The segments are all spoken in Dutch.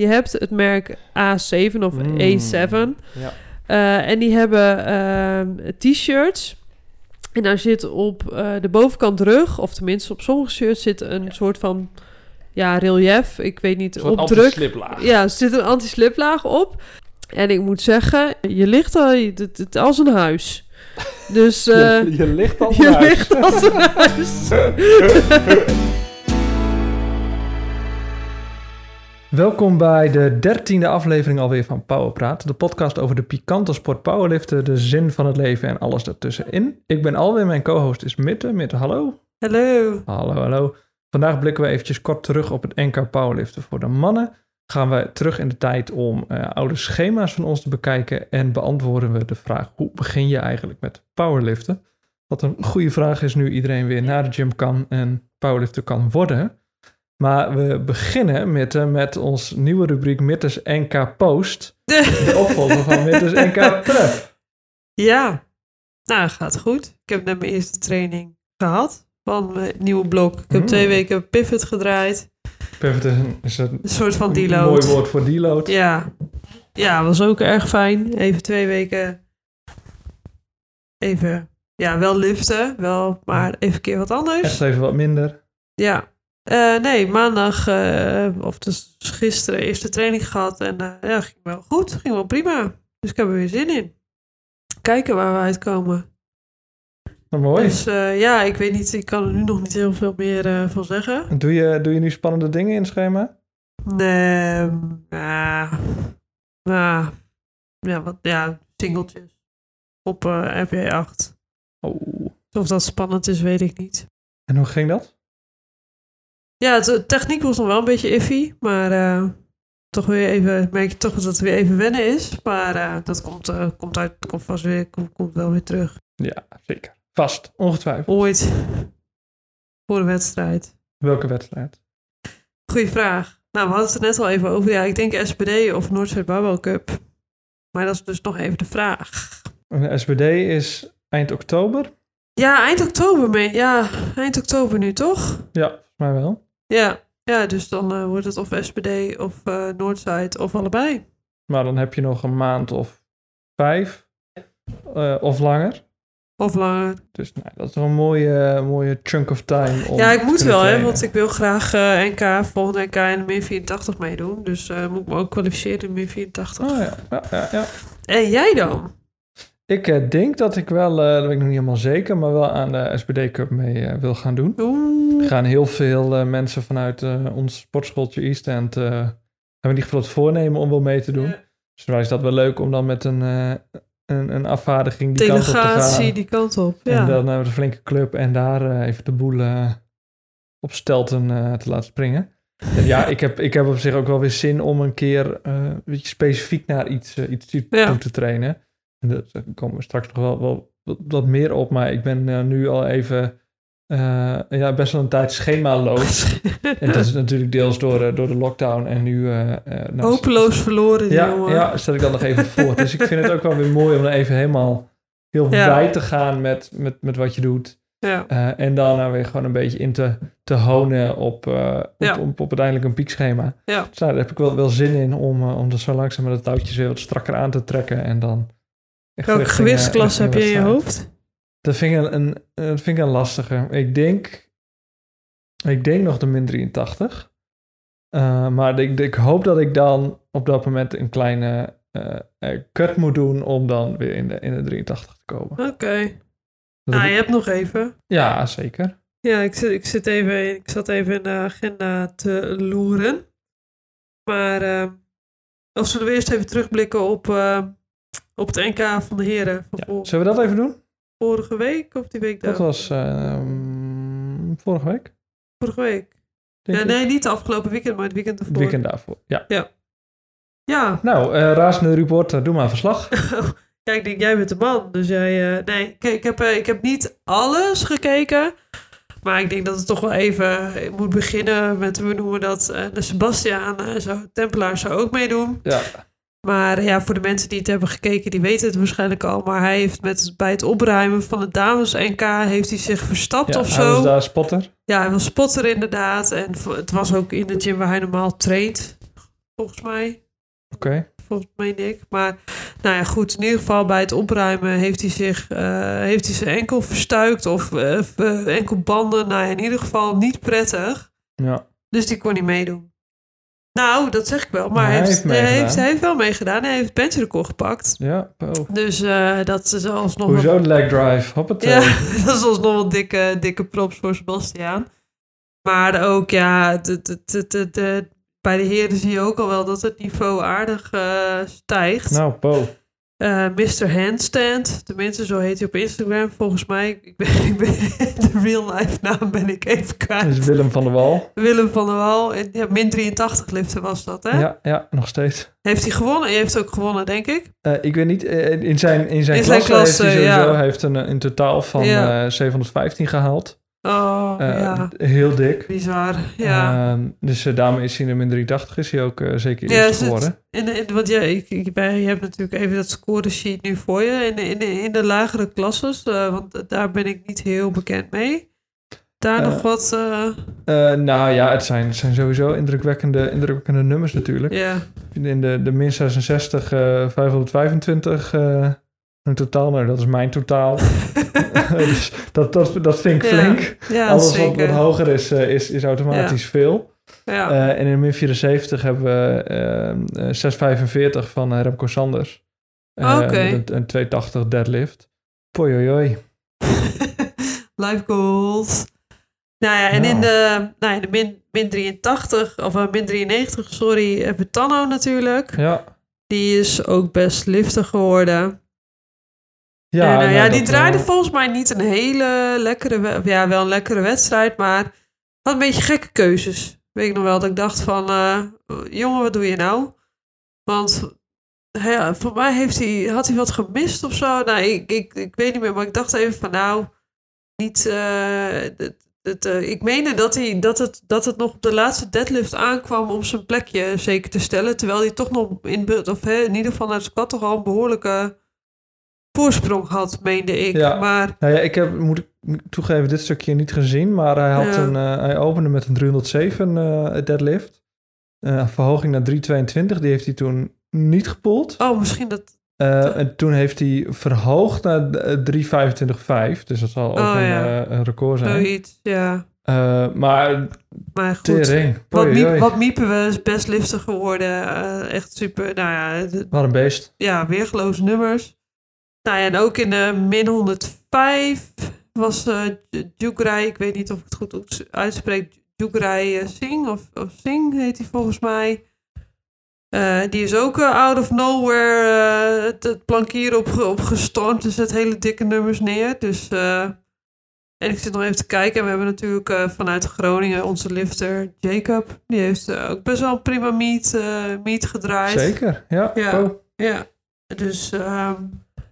Je hebt het merk A7 of Mm. A7. Ja. Eh, en die hebben ehm, t-shirts. En daar zit op eh, de bovenkant rug, of tenminste op sommige shirts, zit een soort van ja, relief. Ik weet niet, opdruk. anti-sliplaag. Ja, er zit een anti-sliplaag op. En ik moet zeggen, je ligt al het, het, als een huis. Dus eh, je, je ligt al je ligt als een huis. Welkom bij de dertiende aflevering alweer van Powerpraat. De podcast over de pikante sport powerliften, de zin van het leven en alles daartussenin. Ik ben alweer, mijn co-host is Mitte. Mitte, hallo. Hallo. Hallo, hallo. Vandaag blikken we eventjes kort terug op het NK Powerliften voor de mannen. Gaan we terug in de tijd om eh, oude schema's van ons te bekijken en beantwoorden we de vraag hoe begin je eigenlijk met powerliften? Wat een goede vraag is nu iedereen weer naar de gym kan en powerlifter kan worden. Maar we beginnen met, eh, met ons nieuwe rubriek Mitters NK Post. De opvolger van Mitters NK Prep. Ja, nou gaat goed. Ik heb net mijn eerste training gehad van mijn nieuwe blok. Ik heb Mm. twee weken pivot gedraaid. Pivot is een, is een Een soort van mooi deload. woord voor deload. Ja. ja, was ook erg fijn. Even twee weken even, ja, wel liften, wel, maar even een keer wat anders. Echt even wat minder. Ja. Eh, nee, maandag, eh, of dus gisteren, eerste training gehad. En eh, ja, ging wel goed. Ging wel prima. Dus ik heb er weer zin in. Kijken waar we uitkomen. Nou, mooi. Dus ja, ik weet niet, ik kan er nu nog niet heel veel meer van zeggen. Doe je, doe je nu spannende dingen in het schema? Nee, ja, ja, ja, wat, ja, singeltjes op eh RP 8. Oh. Of dat spannend is, weet ik niet. En hoe ging dat? Ja, de techniek was nog wel een beetje iffy, maar eh, toch weer even, merk je toch dat het weer even wennen is. Maar eh, dat komt, eh, komt, uit, komt vast weer, komt, komt wel weer terug. Ja, zeker. Vast, ongetwijfeld. Ooit. Voor de wedstrijd. Welke wedstrijd? Goeie vraag. Nou, we hadden het er net al even over. Ja, ik denk SPD of Noordzee Barbell Cup. Maar dat is dus nog even de vraag. De SBD is eind oktober. Ja, eind oktober. mee- Ja, eind oktober nu, toch? Ja, volgens mij wel. Ja, ja dus dan eh, wordt het of SPD of eh Noordzijde of allebei. Maar dan heb je nog een maand of vijf. eh, of langer. Of langer. Dus nou, dat is wel een mooie, mooie chunk of time. Om Ja, ik moet wel, hè, want ik wil graag NK, volgende NK de min 84 meedoen. Dus eh, moet ik me ook kwalificeren in de min 84. Oh, ja. Ja, ja, ja. En jij dan? Ik eh, denk dat ik wel, eh, dat weet ik nog niet helemaal zeker, maar wel aan de SPD Cup mee eh, wil gaan doen. Oeh. Er gaan heel veel mensen vanuit ons sportschooltje East End hebben in ieder geval het voornemen om wel mee te doen. Ja. Dus dan is dat wel leuk om dan met een, een, een afvaardiging die kant op te Delegatie gaan. die kant op. Ja. En dan hebben we een flinke club en daar even de boel op stelten te laten springen. En ja, ik heb, ik heb op zich ook wel weer zin om een keer een beetje specifiek naar iets, iets toe Ja. toe te trainen. En daar komen we straks nog wel, wel wat, meer op, maar ik ben eh, nu al even eh, ja, best wel een tijd schemaloos. En dat is natuurlijk deels door, eh, door de lockdown en nu... nou, Hopeloos verloren, ja, jongen. ja, stel ik dan nog even voor. Dus ik vind het ook wel weer mooi om dan even helemaal heel Ja. wijd te gaan met, met, met wat je doet. Ja. En daarna weer gewoon een beetje in te, te honen op, op, Ja. op, op uiteindelijk een piekschema. Ja. Dus nou, daar heb ik wel, wel zin in om, om er zo langzaam de touwtjes weer wat strakker aan te trekken. En dan Welke gewichtsklasse heb je in je hoofd? Dat vind ik een, een, eh, dat vind ik een lastige. Ik denk, ik denk nog de min 83. Eh, maar ik, ik hoop dat ik dan op dat moment een kleine eh, cut moet doen om dan weer in de, in de 83 te komen. Oké. Nou, ik- je hebt nog even. Ja, zeker. Ja, ik, zit, ik, zit even, ik zat even in de agenda te loeren. Maar eh, of zullen we eerst even terugblikken op, eh, op het NK van de heren van Ja. Zullen we dat even doen? vorige week of die week Dat daarvoor? was ehm, vorige week. Vorige week. Ja, ik. nee, niet de afgelopen weekend, maar het weekend Het ervoor. weekend daarvoor. Ja. Ja. Nou, eh razende reporter, doe maar verslag. ja, ik denk, jij bent de man. Dus jij... eh, nee, kijk, ik heb, eh, ik heb niet alles gekeken. Maar ik denk dat het toch wel even ik moet beginnen met, we noemen dat, eh, de Sebastiaan, eh, zou, Tempelaar zou ook meedoen. Ja, Maar ja, voor de mensen die het hebben gekeken, die weten het waarschijnlijk al. Maar hij heeft met, bij het opruimen van het dames-NK, heeft hij zich verstapt ja of hij zo. was daar spotter. Ja, hij was spotter inderdaad. En het was ook in de gym waar hij normaal traint. volgens mij. Oké. Volgens mij ik. Maar nou ja, goed. In ieder geval bij het opruimen heeft hij zich eh, heeft hij zijn enkel verstuikt of uh, enkelbanden. Nou ja, in ieder geval niet prettig. Ja. Dus die kon niet meedoen. Nou, dat zeg ik wel. Maar hij heeft, hij heeft, hij heeft wel meegedaan. Hij heeft het benchrecord gepakt. Ja, oh. Dus uh, dat is alsnog... Hoezo de leg drive? Hoppatee. Ja, dat is alsnog wel dikke, dikke props voor Sebastiaan. Maar ook, ja, de, de, de, de, bij de heren zie je ook al wel dat het niveau aardig uh, stijgt. Nou, Po. Uh, eh, Mr. Handstand, tenminste zo heet hij op Instagram volgens mij. Ik ben, ik ben, de real life naam ben ik even kwijt. Dat is Willem van der Wal. Willem van der Wal. En, ja, min 83 liften was dat, hè? Ja, ja, nog steeds. Heeft hij gewonnen? Hij heeft ook gewonnen, denk ik. Uh, ik weet niet, uh, in zijn, in zijn, in zijn heeft hij sowieso ja. heeft een, een totaal van ja. 715 gehaald. Oh, uh, ja. Heel dik. Bizar, ja. Uh, dus uh, daarmee is hij in de min 83 is hij ook uh, zeker ja, eerst geworden. In de, in, want ja, ik, ik ben, je hebt natuurlijk even dat score sheet nu voor je. In de, in de, in de lagere klasses, want daar ben ik niet heel bekend mee. Daar nog wat... nou ja, het zijn, het zijn sowieso indrukwekkende, indrukwekkende nummers natuurlijk. Ja. In de, de min 66, 525 een totaal, nou dat is mijn totaal. dus dat, dat, dat vind ik flink. Ja, Alles wat, wat, hoger is, uh, is, is automatisch veel. Ja. Uh, en in de min 74 hebben we uh, 645 van Remco Sanders. Oh, Oké. Okay. Een, een 280 deadlift. Poi Life goals. Nou ja, en in de, nou, in de min, min 83, of min 93, sorry, hebben we Tanno natuurlijk. Ja. Die is ook best lifter geworden. Ja, nou, ja die draaide volgens mij niet een hele lekkere, ja, wel een lekkere wedstrijd, maar had een beetje gekke keuzes. Weet ik nog wel dat ik dacht van, uh, jongen, wat doe je nou? Want ja, voor mij heeft hij, had hij wat gemist of zo. Nou, ik, ik, ik weet niet meer, maar ik dacht even van, nou, niet. Uh, het, uh, ik meende dat, hij, dat, het, dat het nog op de laatste deadlift aankwam om zijn plekje zeker te stellen. Terwijl hij toch nog in, of, hè, in ieder geval naar de squat toch al een behoorlijke voorsprong had, meende ik. Ja. Maar... Nou ja, ik heb, moet ik toegeven, dit stukje niet gezien. Maar hij, had een, uh, hij opende met een 307 uh, deadlift. Uh, verhoging naar 322, die heeft hij toen niet gepoeld. Oh, misschien dat... En toen heeft hij verhoogd naar 325,5. Dus dat zal ook oh, een, ja. een, record zijn. Zoiets, ja. maar, maar goed, tering, wat, miep, wat miepen we is best lifter geworden. echt super, nou ja... Wat een beest. Ja, weergeloze nummers. Nou ja, en ook in de min 105 was uh, Jugrai, ik weet niet of ik het goed uitspreek, Jugrai uh, Singh, of, of Singh heet hij volgens mij. Uh, die is ook out of nowhere het, het, plankier op, op gestormd. Dus het hele dikke nummers neer. Dus, en ik zit nog even te kijken. En we hebben natuurlijk vanuit Groningen onze lifter Jacob. Die heeft ook best wel een prima meet, meet gedraaid. Zeker, ja. Ja, oh. ja. dus... Ehm,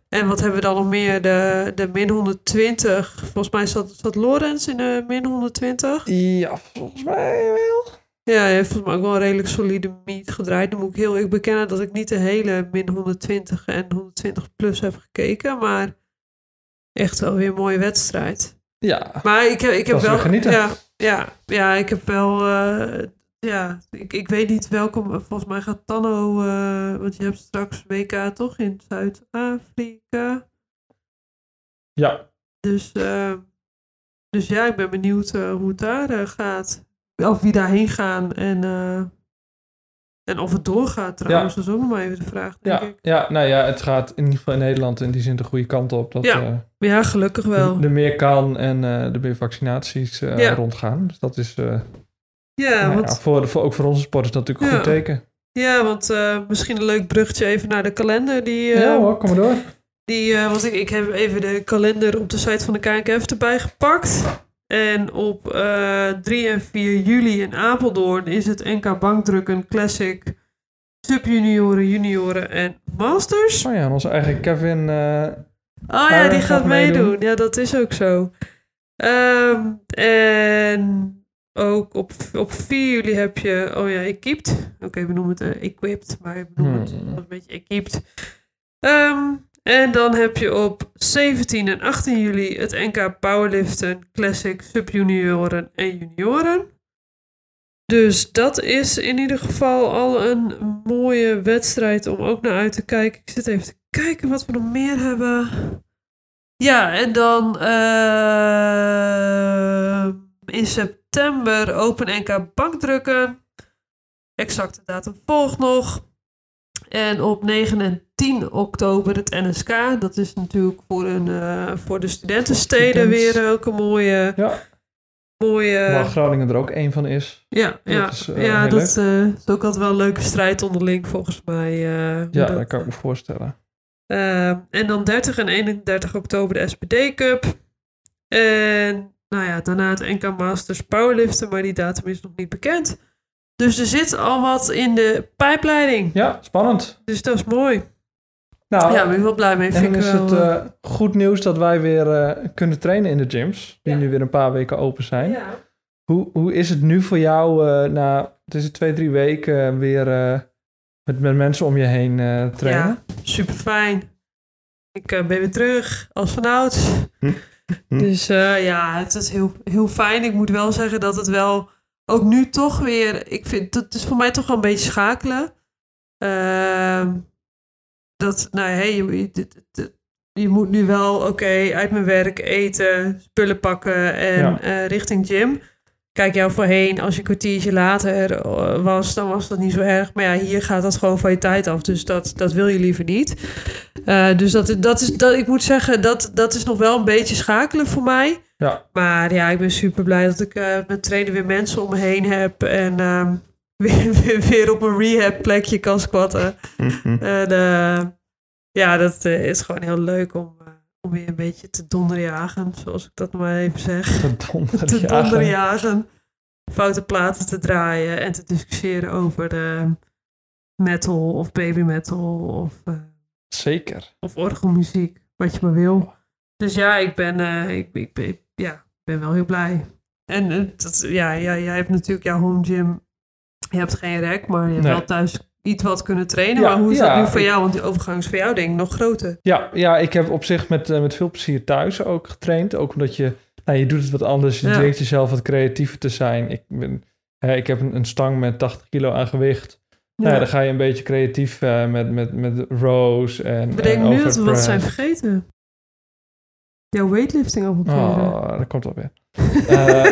en wat hebben we dan nog meer? De, de min 120. Volgens mij zat, zat Lorenz in de min 120. Ja, volgens mij wel. Ja, hij heeft volgens mij ook wel een redelijk solide meet gedraaid. Dan moet ik heel erg bekennen dat ik niet de hele min 120 en 120 plus heb gekeken. Maar echt wel weer een mooie wedstrijd. Ja. Maar ik, heb, ik heb wel. Genieten. Ja, ja, ja, ik heb wel. Uh, ja, ik, ik weet niet welke. Volgens mij gaat Tanno. Uh, want je hebt straks WK toch in Zuid-Afrika. Ja. Dus, uh, dus ja, ik ben benieuwd uh, hoe het daar gaat. Of wie daarheen gaan en, en of het doorgaat trouwens. Ja. Dat is ook nog maar even de vraag. Denk ja, ik. ja, nou ja, het gaat in ieder geval in Nederland in die zin de goede kant op. Dat, ja. ja, gelukkig wel. Er meer kan en er meer vaccinaties ja. rondgaan. Dus dat is ja, nou want... ja, voor, voor, ook voor onze sport is dat natuurlijk een goed teken. Ja, want uh, misschien een leuk bruggetje even naar de kalender. Die, uh, ja hoor, kom maar door. Die, uh, want ik, ik heb even de kalender op de site van de KNKF erbij gepakt. En op 3 en 4 juli in Apeldoorn is het NK Bankdrukken Classic Subjunioren, junioren en masters. Oh ja, onze eigen Kevin. oh ja, die gaat meedoen. meedoen. Ja, dat is ook zo. Um, en ook op, op 4 juli heb je, oh ja, equipped. Oké, we noemen het uh, equipped, maar we noemen het hmm. een beetje equipped. Um, en dan heb je op 17 en 18 juli het NK Powerliften Classic Subjunioren en Junioren. Dus dat is in ieder geval al een mooie wedstrijd om ook naar uit te kijken. Ik zit even te kijken wat we nog meer hebben. Ja, en dan eh, in september Open NK bankdrukken. Exacte datum volgt nog. En op 9 en 10 oktober het NSK. Dat is natuurlijk voor, een, eh, voor de studentensteden Student. weer ook een mooie... Ja, mooie waar Groningen er ook één van is. ja, ja, is, eh, ja dat eh, is ook altijd wel een leuke strijd onderling volgens mij. Ja, dat, dat kan ik me voorstellen. en dan 30 en 31 oktober de SPD Cup. En nou ja, daarna het NK Masters Powerliften, maar die datum is nog niet bekend. Dus er zit al wat in de pijpleiding. Ja, spannend. Dus dat is mooi. Nou, ja, ben ik wel blij mee. en is wel, het eh, eh, goed nieuws dat wij weer eh, kunnen trainen in de gyms. Die Ja. nu weer een paar weken open zijn. ja. Hoe, hoe is het nu voor jou na, het is twee, drie weken weer met, met mensen om je heen trainen? Ja, super fijn. Ik ben weer terug als vanouds. Hm. Hm. Dus eh, ja, het is heel, heel fijn. Ik moet wel zeggen dat het wel ook nu toch weer. Ik vind dat is voor mij toch wel een beetje schakelen. Ehm, dat, nou hey, je, je, je moet nu wel, oké, uit mijn werk eten, spullen pakken en Ja. eh, richting gym. Kijk, jou voorheen, als je een kwartiertje later eh, was, dan was dat niet zo erg. Maar ja, hier gaat dat gewoon van je tijd af. Dus dat, dat wil je liever niet. Eh, dus dat, dat is, dat, ik moet zeggen, dat, dat is nog wel een beetje schakelen voor mij. Ja. Maar ja, ik ben super blij dat ik eh met trainen weer mensen om me heen heb. En ehm, weer, weer, weer op een rehab plekje kan squatten. En eh, ja, dat is gewoon heel leuk om, om weer een beetje te donderjagen. Zoals ik dat maar even zeg. Te donder, te jagen. donderjagen. Foute platen te draaien en te discussiëren over de metal of baby metal of, eh, Zeker. of orgelmuziek. Wat je maar wil. Dus ja, ik ben, eh, ik, ik, ja, ben wel heel blij. En eh, dat, ja, ja, jij hebt natuurlijk jouw home gym. Je hebt geen rek, maar je hebt Nee. wel thuis iets wat kunnen trainen. Ja, maar hoe is ja, dat nu voor jou? Want die overgang is voor jou denk ik nog groter. Ja, ja, ik heb op zich met, eh, met veel plezier thuis ook getraind. Ook omdat je, nou, je doet het wat anders. Je dwingt jezelf wat creatiever te zijn. Ik, ben, hè, ik heb een, een stang met 80 kilo aan gewicht. Nou ja, dan ga je een beetje creatief eh, met, met, met rows en Bedenk en nu dat we wat zijn vergeten. Jouw weightlifting avonturen. Oh, dat komt wel weer. Eh,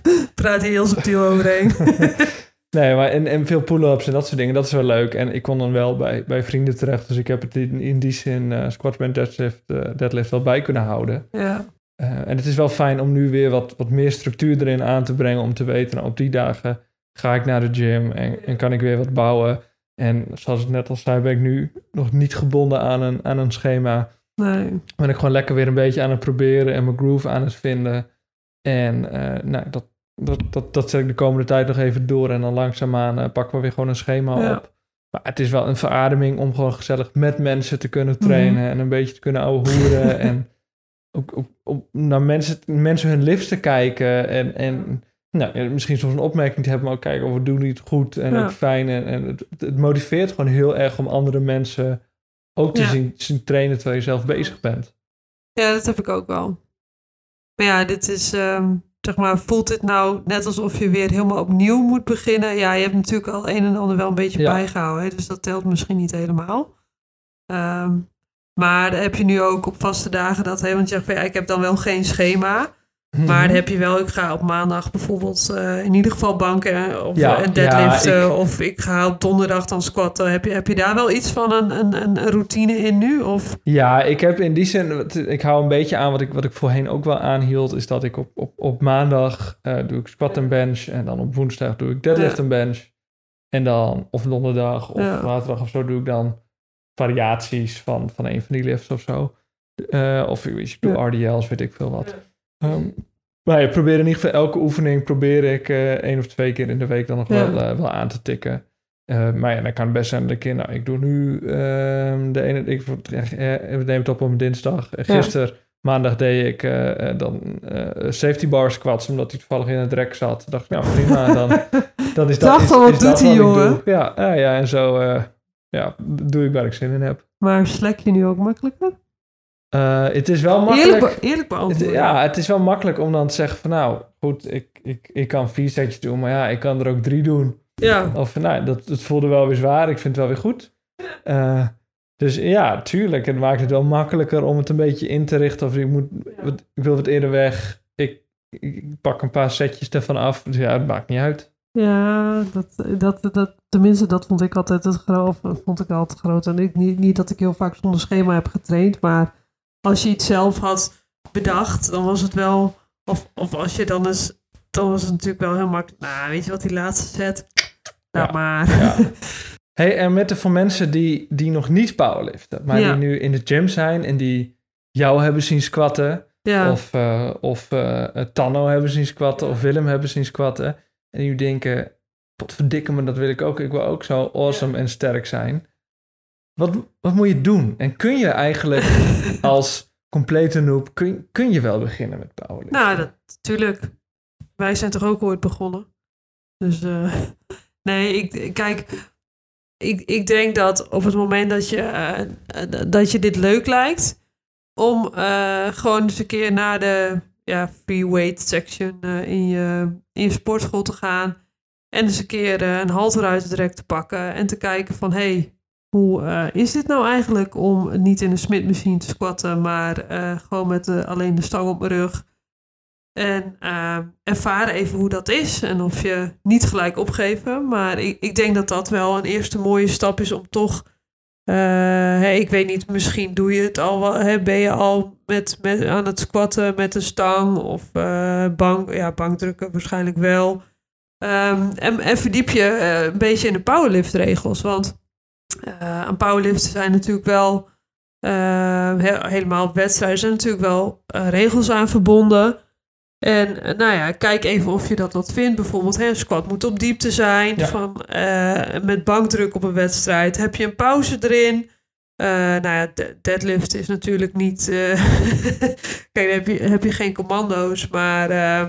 Praat hier heel subtiel overheen. nee, maar en, en veel pull-ups en dat soort dingen, dat is wel leuk. En ik kon dan wel bij, bij vrienden terecht. Dus ik heb het in, in die zin eh squat, bench, deadlift, eh, deadlift wel bij kunnen houden. ja. Eh, en het is wel fijn om nu weer wat, wat meer structuur erin aan te brengen. Om te weten, nou, op die dagen ga ik naar de gym en, en kan ik weer wat bouwen. En zoals ik net al zei, ben ik nu nog niet gebonden aan een, aan een schema. Nee. Ben ik gewoon lekker weer een beetje aan het proberen en mijn groove aan het vinden. En eh, nou, dat, dat, dat, dat zet ik de komende tijd nog even door. En dan langzaamaan eh, pakken we weer gewoon een schema Ja. op. Maar het is wel een verademing om gewoon gezellig met mensen te kunnen trainen. En een beetje te kunnen ouwe hoeren. en ook, ook, ook naar mensen, mensen hun lifts te kijken. En, en nou, ja, misschien soms een opmerking te hebben. Maar ook kijken of we doen het goed en Ja. ook fijn. En, en het, het motiveert gewoon heel erg om andere mensen ook te Ja. zien, zien trainen terwijl je zelf bezig bent. Ja, dat heb ik ook wel. Maar ja, dit is, ehm, zeg maar, voelt dit nou net alsof je weer helemaal opnieuw moet beginnen? Ja, je hebt natuurlijk al een en ander wel een beetje Ja. bijgehouden, hè, dus dat telt misschien niet helemaal. Ehm, maar heb je nu ook op vaste dagen dat, hè, want je zegt ja, ik heb dan wel geen schema. Mhm. Maar dan heb je wel, ik ga op maandag bijvoorbeeld eh, in ieder geval banken of Ja, eh, deadliften. ja, ik- Of ik ga op donderdag dan squatten. Heb je, heb je daar wel iets van een, een, een routine in nu? Of, Ja, ik heb in die zin, ik hou een beetje aan wat ik, wat ik voorheen ook wel aanhield, is dat ik op, op, op maandag eh, doe ik squat en bench en dan op woensdag doe ik deadlift en bench. En dan, of donderdag of Ja. zaterdag of zo, doe ik dan variaties van, van een van die lifts of zo. Eh, of ik doe Ja. RDL's, weet ik veel wat. Ehm, maar ik probeer in ieder geval elke oefening probeer ik eh één of twee keer in de week dan nog Ja. wel, eh, wel aan te tikken. Eh, maar ja, dan kan het best zijn dat ik, nou, ik doe nu ehm, de ene, ik eh, we nemen het op op dinsdag. Ja. Gisteren, maandag, deed ik dan safety bar squats, omdat hij toevallig in het rek zat. Dacht ik, nou prima, dan, dan is dat, Dacht al, wat is doet ik jongen? doe. Ja, ja, ja, en zo ja, doe ik waar ik zin in heb. maar slek je nu ook makkelijker? Eh, het is wel makkelijk. Eerlijk, be- eerlijk beantwoorden. Het- ja, het is wel makkelijk om dan te zeggen van nou, goed, ik, ik, ik kan vier setjes doen, maar ja, ik kan er ook drie doen. ja. Of nou, dat, dat voelde wel weer zwaar, ik vind het wel weer goed. Eh, dus ja, tuurlijk, het maakt het wel makkelijker om het een beetje in te richten. Of ik, moet, wat, ik wil wat eerder weg, ik, ik pak een paar setjes ervan af. Dus ja, het maakt niet uit. Ja, dat, dat, dat, tenminste, dat vond ik altijd het groot. Vond ik altijd groot. En ik, niet, niet dat ik heel vaak zonder schema heb getraind, maar als je iets zelf had bedacht, dan was het wel. Of, of als je dan eens. Dan was het natuurlijk wel heel makkelijk. Nou, weet je wat die laatste set? Nou, Ja. maar. Ja. Hey, en met de voor mensen die, die nog niet powerliften, maar Ja. die nu in de gym zijn en die jou hebben zien squatten, Ja, Of, eh, of eh, Tanno hebben zien squatten. Of Willem hebben zien squatten. En die denken, wat verdikke me, dat wil ik ook. Ik wil ook zo awesome en sterk zijn. Wat, wat moet je doen? En kun je eigenlijk als complete noob, kun, kun je wel beginnen met powerlifting? nou, dat natuurlijk. Wij zijn toch ook ooit begonnen. Dus eh, nee, ik kijk. Ik, ik denk dat op het moment dat je, eh, eh, dat je dit leuk lijkt, om gewoon eens een keer naar de ja, free weight section in, je, in je sportschool te gaan. En eens een keer een halter uit het rek te pakken. En te kijken van, hé, hey, hoe eh, is dit nou eigenlijk om niet in een smidmachine te squatten, maar eh, gewoon met eh, alleen de stang op mijn rug. En eh, ervaren even hoe dat is. En of je niet gelijk opgeven. Maar ik, ik denk dat dat wel een eerste mooie stap is om toch. hè, ik weet niet, misschien doe je het al. Hè, ben je al met, met, aan het squatten met een stang of bank, ja, bankdrukken waarschijnlijk wel. Ehm, en, en verdiep je een beetje in de powerlift-regels. Want eh, aan powerliften zijn natuurlijk wel. eh, he- helemaal op wedstrijden zijn natuurlijk wel eh, regels aan verbonden. En nou ja, kijk even of je dat wat vindt. Bijvoorbeeld, hè, een squat moet op diepte zijn. Ja. Van, met bankdruk op een wedstrijd. Heb je een pauze erin? Nou ja, de- deadlift is natuurlijk niet... Kijk, dan heb je, heb je geen commando's. Maar eh,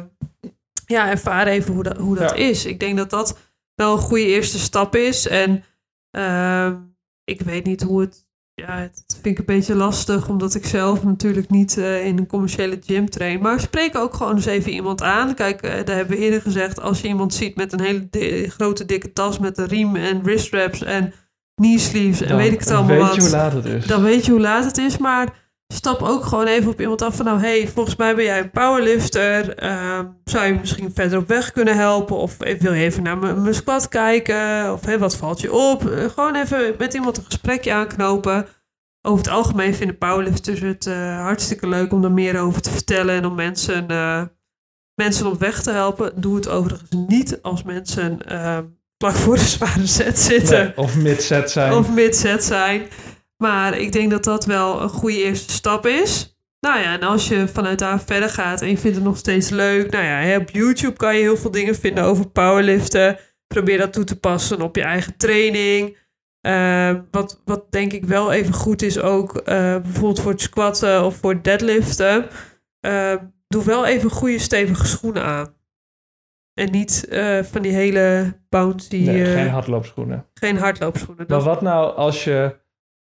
ja, ervaar even hoe dat, hoe dat Ja. is. Ik denk dat dat wel een goede eerste stap is. En ehm, ik weet niet hoe het... Ja, het vind ik een beetje lastig, omdat ik zelf natuurlijk niet eh, in een commerciële gym train. Maar spreek ook gewoon eens even iemand aan. Kijk, eh, daar hebben we eerder gezegd, als je iemand ziet met een hele di- grote dikke tas met een riem en wrist wraps en knee sleeves en weet ik het allemaal weet wat. je hoe laat het is. Dan weet je hoe laat het is, maar stap ook gewoon even op iemand af van nou, hey, volgens mij ben jij een powerlifter. Ehm, zou je misschien verder op weg kunnen helpen? Of wil je even naar mijn mijn squat kijken? Of hey, wat valt je op? Eh, gewoon even met iemand een gesprekje aanknopen. Over het algemeen vinden powerlifters het eh, hartstikke leuk om er meer over te vertellen en om mensen, eh, mensen op weg te helpen. Doe het overigens niet als mensen ehm vlak voor de zware set zitten Nee, of mid-set zijn. of mid-set zijn. Maar ik denk dat dat wel een goede eerste stap is. Nou ja, en als je vanuit daar verder gaat en je vindt het nog steeds leuk. Nou ja, op YouTube kan je heel veel dingen vinden over powerliften. Probeer dat toe te passen op je eigen training. Eh, wat, wat denk ik wel even goed is ook, eh, bijvoorbeeld voor het squatten of voor het deadliften. eh, doe wel even goede stevige schoenen aan. En niet eh, van die hele bouncy, nee, eh, geen hardloopschoenen. geen hardloopschoenen. Maar wat nou als je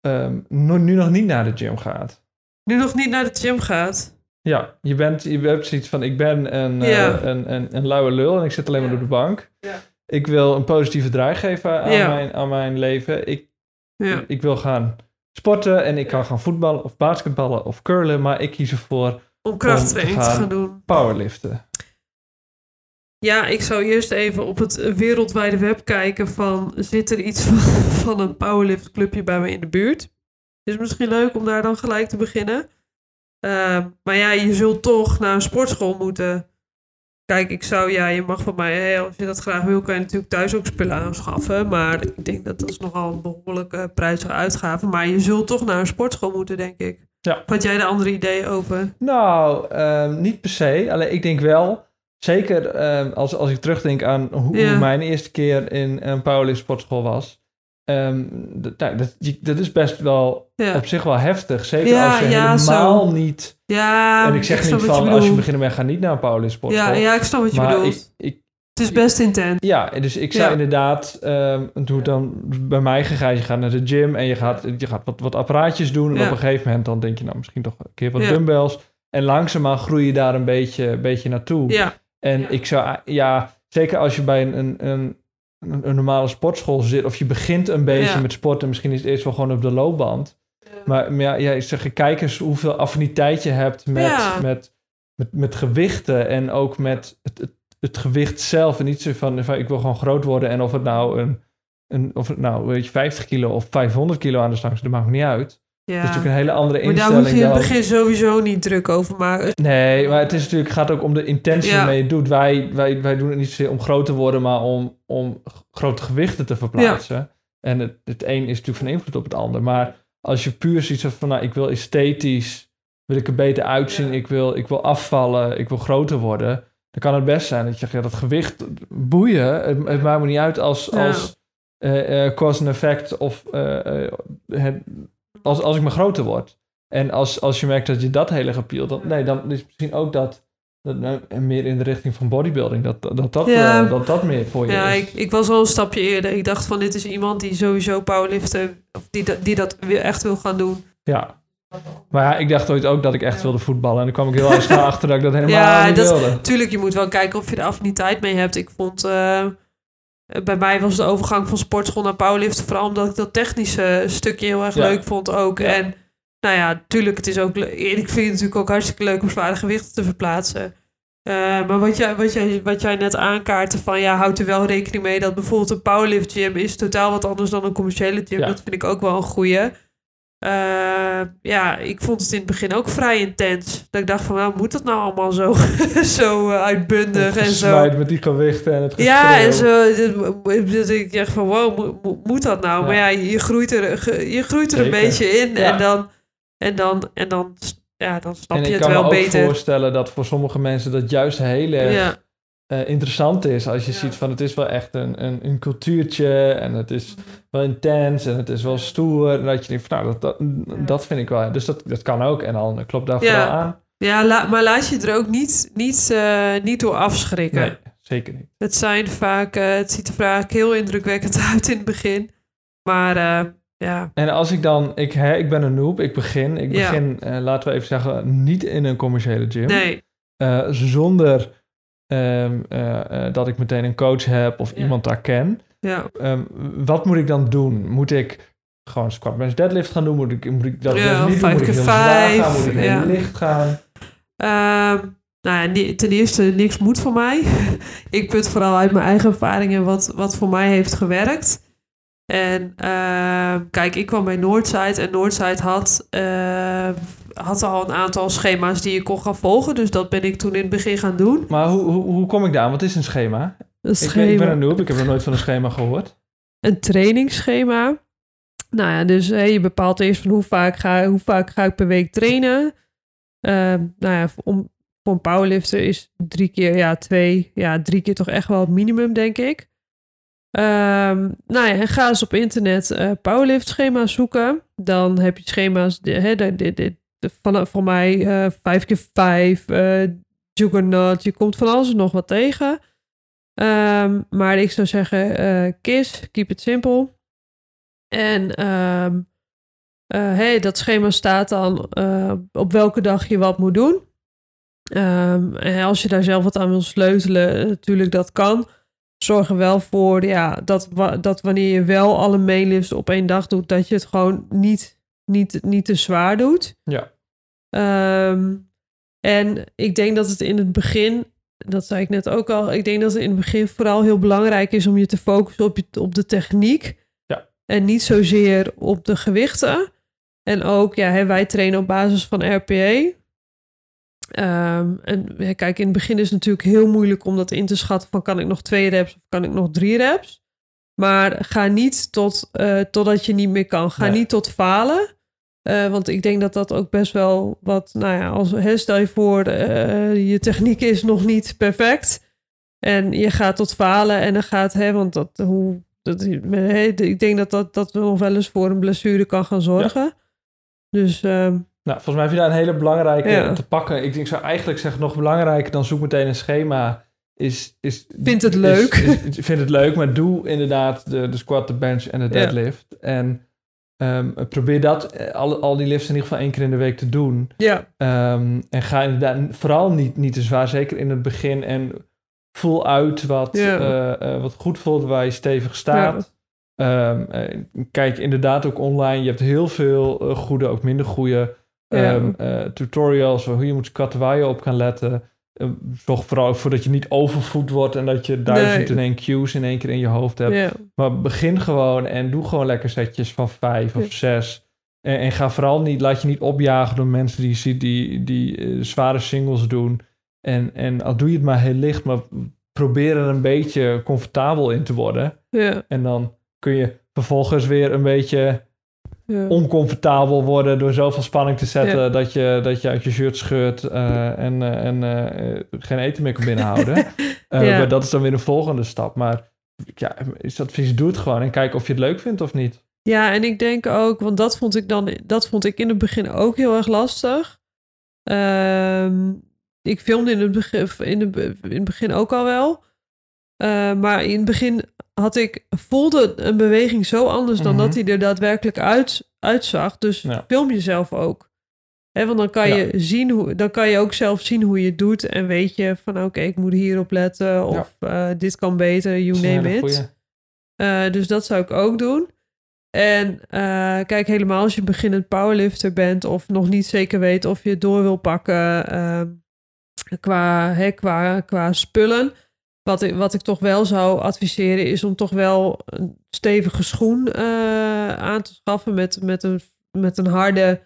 ehm, nu nog niet naar de gym gaat? nu nog niet naar de gym gaat. Ja, je, bent, je hebt zoiets van, ik ben een, eh, Ja. een, een, een luie lul en ik zit alleen maar Ja. door de bank. Ja. Ik wil een positieve draai geven aan, mijn, aan mijn leven. Ik, Ja. ik wil gaan sporten en ik kan gaan voetballen of basketballen of curlen, maar ik kies ervoor Om krachttraining te gaan doen. powerliften. Ja, ik zou eerst even op het wereldwijde web kijken van... zit er iets van, van een powerlift clubje bij me in de buurt? Is misschien leuk om daar dan gelijk te beginnen. Ehm, maar ja, je zult toch naar een sportschool moeten. Kijk, ik zou, ja, je mag van mij, als je dat graag wil, kan je natuurlijk thuis ook spullen aanschaffen. Maar ik denk dat dat is nogal een behoorlijke prijzige uitgave. Maar je zult toch naar een sportschool moeten, denk ik. Ja. Had jij er andere ideeën over? Nou, ehm, niet per se. Alleen ik denk wel, zeker ehm, als, als ik terugdenk aan hoe, Ja. hoe mijn eerste keer in een powerlift sportschool was. ehm, dat, nou, dat, dat is best wel Ja, op zich wel heftig. Zeker Ja, als je ja, helemaal zo. niet... ja en ik zeg niet van, je als je beginnen bent, ga niet naar een powerlift sportschool. Ja, ja, ik snap wat je maar bedoelt. ik, ik, Het is best intens. Ja, dus ik zou Ja. inderdaad, ehm toen het dan bij mij gegaan, je gaat naar de gym en je gaat, je gaat wat, wat apparaatjes doen. En op een gegeven moment dan denk je, nou misschien toch een keer wat dumbbells. En langzaamaan groei je daar een beetje, beetje naartoe. Ja, En Ja. ik zou, ja, zeker als je bij een, een, een, een normale sportschool zit, of je begint een beetje met sporten, misschien is het eerst wel gewoon op de loopband. Maar, maar ja, ja, ik zeg, kijk eens hoeveel affiniteit je hebt met, met, met, met gewichten en ook met het, het, het gewicht zelf. En niet zo van, van, ik wil gewoon groot worden en of het nou een, een of het nou weet je, 50 kilo of 500 kilo aan de is, dat maakt niet uit. Ja. Dat is natuurlijk een hele andere maar daar instelling moet je in het begin sowieso niet druk over maken. Nee, maar het is natuurlijk, gaat ook om de intentie Ja. waarmee je het doet. Wij, wij, wij doen het niet zozeer om groot te worden, maar om, om grote gewichten te verplaatsen. En het, het een is natuurlijk van invloed op het ander. Maar als je puur zoiets hebt van, nou, ik wil esthetisch, wil ik er beter uitzien, ik, wil, ik wil afvallen, ik wil groter worden. Dan kan het best zijn dat je zegt, ja, dat gewicht, boeien, het, het maakt me niet uit als, als eh, eh, cause and effect of eh, het, als, als ik maar groter word. En als, als je merkt dat je dat heel erg appealt, dan, nee, dan is misschien ook dat, dat nou, meer in de richting van bodybuilding, dat dat, dat, dat, Ja. eh, dat, dat meer voor je Ja, is. ik, ik was al een stapje eerder. Ik dacht van dit is iemand die sowieso powerliften, of die, dat- die dat weer echt wil gaan doen. Ja. Maar ja, ik dacht ooit ook dat ik echt wilde voetballen. En dan kwam ik heel erg snel achter dat ik dat helemaal Ja, niet dat- wilde. Tuurlijk, je moet wel kijken of je er affiniteit mee hebt. Ik vond, eh, bij mij was de overgang van sportschool naar powerliften vooral omdat ik dat technische stukje heel erg Ja. leuk vond ook. Ja. En nou ja, tuurlijk, het is ook, ik vind het natuurlijk ook hartstikke leuk om zware gewichten te verplaatsen. Eh, maar wat jij, wat, jij, wat jij net aankaartte van ja, houd er wel rekening mee dat bijvoorbeeld een powerlift gym is totaal wat anders dan een commerciële gym. Ja. Dat vind ik ook wel een goeie. Eh, ja, ik vond het in het begin ook vrij intens. Dat ik dacht van, nou, moet dat nou allemaal zo, zo eh, uitbundig en zo? Met die gewichten en het Ja, en geschreeuw. zo. Dat, ik echt van, wow, mo- mo- moet dat nou? Ja. Maar ja, je groeit er, je groeit er een beetje in. Ja. En dan, en dan, en dan, ja, dan snap En je ik het kan wel me ook beter. voorstellen dat voor sommige mensen dat juist heel erg Ja, eh, interessant is. Als je Ja. ziet van het is wel echt een, een, een cultuurtje en het is wel intens en het is wel stoer. En dat je denkt van nou, dat, dat, dat vind ik wel. Dus dat, dat kan ook en dan klopt daar vooral aan. ja la- maar laat je er ook niet, niet, eh, niet door afschrikken. Nee, zeker niet. Het zijn vaak, eh, het ziet er vaak heel indrukwekkend uit in het begin. Maar ja, En als ik dan, ik, hè, ik ben een noob, ik begin. Ik begin, laten we even zeggen, niet in een commerciële gym. nee. Zonder ehm, eh, eh, dat ik meteen een coach heb of Ja. iemand daar ken. Ja, Ehm, wat moet ik dan doen? Moet ik gewoon squat bench deadlift gaan doen? Moet ik, moet ik dat Ja, juist niet doen? Moet ik heel vijf, gaan? Moet ik heel licht gaan? Ehm, nou ja, ten eerste, niks moet voor mij. ik put vooral uit mijn eigen ervaringen wat, wat voor mij heeft gewerkt. En kijk, ik kwam bij Noordside en Noordside had, had al een aantal schema's die je kon gaan volgen. Dus dat ben ik toen in het begin gaan doen. Maar hoe, hoe, hoe kom ik daar? aan? Wat is een schema? Een, Ik ben, ik ben schema, een noob, ik heb nog nooit van een schema gehoord. een trainingsschema. Nou ja, dus je bepaalt eerst van hoe vaak ga, hoe vaak ga ik per week trainen. Ehm, nou ja, om, voor een powerlifter is drie keer, ja, twee, ja, drie keer toch echt wel het minimum, denk ik. Ehm, nou ja, en ga eens op internet eh powerlift schema's zoeken. Dan heb je schema's, de, de, de- van, van mij eh, vijf keer vijf, eh juggernaut. Je komt van alles en nog wat tegen. Ehm, maar ik zou zeggen, eh KISS, keep it simple. En ehm, eh, hey, dat schema staat dan op welke dag je wat moet doen. Ehm, en als je daar zelf wat aan wil sleutelen, natuurlijk dat kan. Zorg er wel voor ja, dat, dat wanneer je wel alle mainlifts op één dag doet, dat je het gewoon niet, niet, niet te zwaar doet. Ja. Ehm, en ik denk dat het in het begin, dat zei ik net ook al, ik denk dat het in het begin vooral heel belangrijk is om je te focussen op, je, op de techniek. Ja. En niet zozeer op de gewichten. En ook, ja, hè, wij trainen op basis van RPE. Ehm, en kijk, in het begin is het natuurlijk heel moeilijk om dat in te schatten van kan ik nog twee reps of kan ik nog drie reps. Maar ga niet tot, eh, totdat je niet meer kan. Ga Nee. niet tot falen. Eh, want ik denk dat dat ook best wel wat, nou ja, als hè, stel je voor, eh, je techniek is nog niet perfect. En je gaat tot falen en dan gaat, hè, want dat, hoe, dat, hè, ik denk dat dat, dat nog wel eens voor een blessure kan gaan zorgen. Dus ehm, Nou, volgens mij heb je daar een hele belangrijke Ja. te pakken. Ik denk, ik zou eigenlijk zeggen, nog belangrijker dan zoek meteen een schema is... is Vind het leuk. is- vind het leuk, maar doe inderdaad de, de squat, de bench en de Ja. deadlift. En ehm, probeer dat, eh, al, al die lifts in ieder geval één keer in de week te doen. Ja, Ehm, en ga inderdaad vooral niet, niet te zwaar, zeker in het begin. En voel uit wat, Ja. eh, eh, wat goed voelt, waar je stevig staat. Ehm, eh, kijk inderdaad ook online. Je hebt heel veel goede, ook minder goede Ja. tutorials. Hoe je moet waar je op kan letten. Eh, zorg vooral ook voor dat je niet overvoed wordt en dat je duizend en één cues in één keer in je hoofd hebt. ja. Maar begin gewoon en doe gewoon lekker setjes van vijf of zes. En, en ga vooral niet, laat je niet opjagen door mensen die je ziet die, die eh, zware singles doen. En, en al doe je het maar heel licht, maar probeer er een beetje comfortabel in te worden. ja, En dan kun je vervolgens weer een beetje ja. oncomfortabel worden door zoveel spanning te zetten Ja. dat, je, dat je uit je shirt scheurt eh, en, eh, en eh, geen eten meer kan binnenhouden. Ja. Maar dat is dan weer een volgende stap. Maar ja, is advies, doe het gewoon en kijk of je het leuk vindt of niet. Ja, en ik denk ook, want dat vond ik dan, dat vond ik in het begin ook heel erg lastig. Ehm, ik filmde in het begin, in het, be- in het begin ook al wel. Eh, maar in het begin had ik, voelde een beweging zo anders dan Mhm. dat hij er daadwerkelijk uit, uitzag. Dus Ja. film jezelf ook. Hè, want dan kan, Ja. je zien hoe, dan kan je ook zelf zien hoe je het doet. En weet je van oké, ik moet hierop letten. Of eh, dit kan beter, you name it. Eh, dus dat zou ik ook doen. En kijk, helemaal als je beginnend powerlifter bent of nog niet zeker weet of je het door wil pakken ehm, qua, hè, qua, qua spullen. Wat ik, wat ik toch wel zou adviseren is om toch wel een stevige schoen eh, aan te schaffen met, met, een, met een harde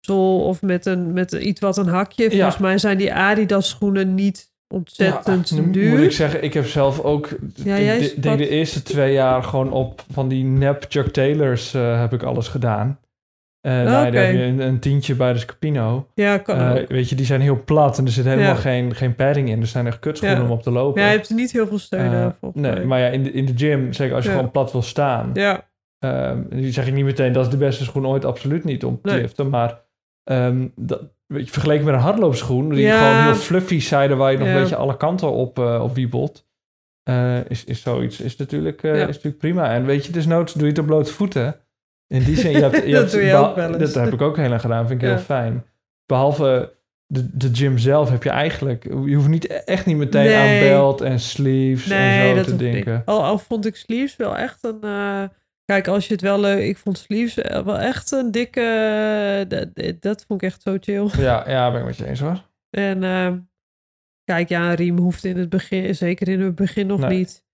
zool of met, een, met iets wat een hakje. Ja. Volgens mij zijn die Adidas schoenen niet ontzettend Ja, duur. Moet ik zeggen, ik heb zelf ook, Ja, ik jij de- de eerste twee jaar gewoon op van die nep Chuck Taylors eh, heb ik alles gedaan. Daar heb je een, een tientje bij de Scapino. ja, kan Eh, ook. weet je, die zijn heel plat en er zit helemaal Ja. geen, geen padding in. Er zijn echt kutschoenen Ja. om op te lopen. Ja, je hebt er niet heel veel steun volgens nee, mij. maar ja, in de, in de gym, zeker als je Ja. gewoon plat wil staan, Ja, nu zeg ik niet meteen dat is de beste schoen ooit, absoluut niet om te Nee. liften. Maar ehm, dat, weet je, vergeleken met een hardloopschoen, die gewoon heel fluffy zijde waar je nog een beetje alle kanten op, op wiebelt, is, is zoiets is natuurlijk, is natuurlijk prima. En weet je, desnoods doe je het op blote voeten. In die zin, je hebt, je Dat hebt doe je beha- ook wel. Dat heb ik ook heel lang gedaan, vind ik Ja. heel fijn. Behalve de, de gym zelf heb je eigenlijk, je hoeft niet, echt niet meteen Nee. aan belt en sleeves nee, en zo dat te denken. Al, al vond ik sleeves wel echt een... eh, kijk, als je het wel leuk... Ik vond sleeves wel echt een dikke... eh, dat, dat vond ik echt zo chill. Ja, ja, ben ik met je eens hoor. En ehm, kijk, ja, een riem hoeft in het begin... Zeker in het begin nog Nee. niet.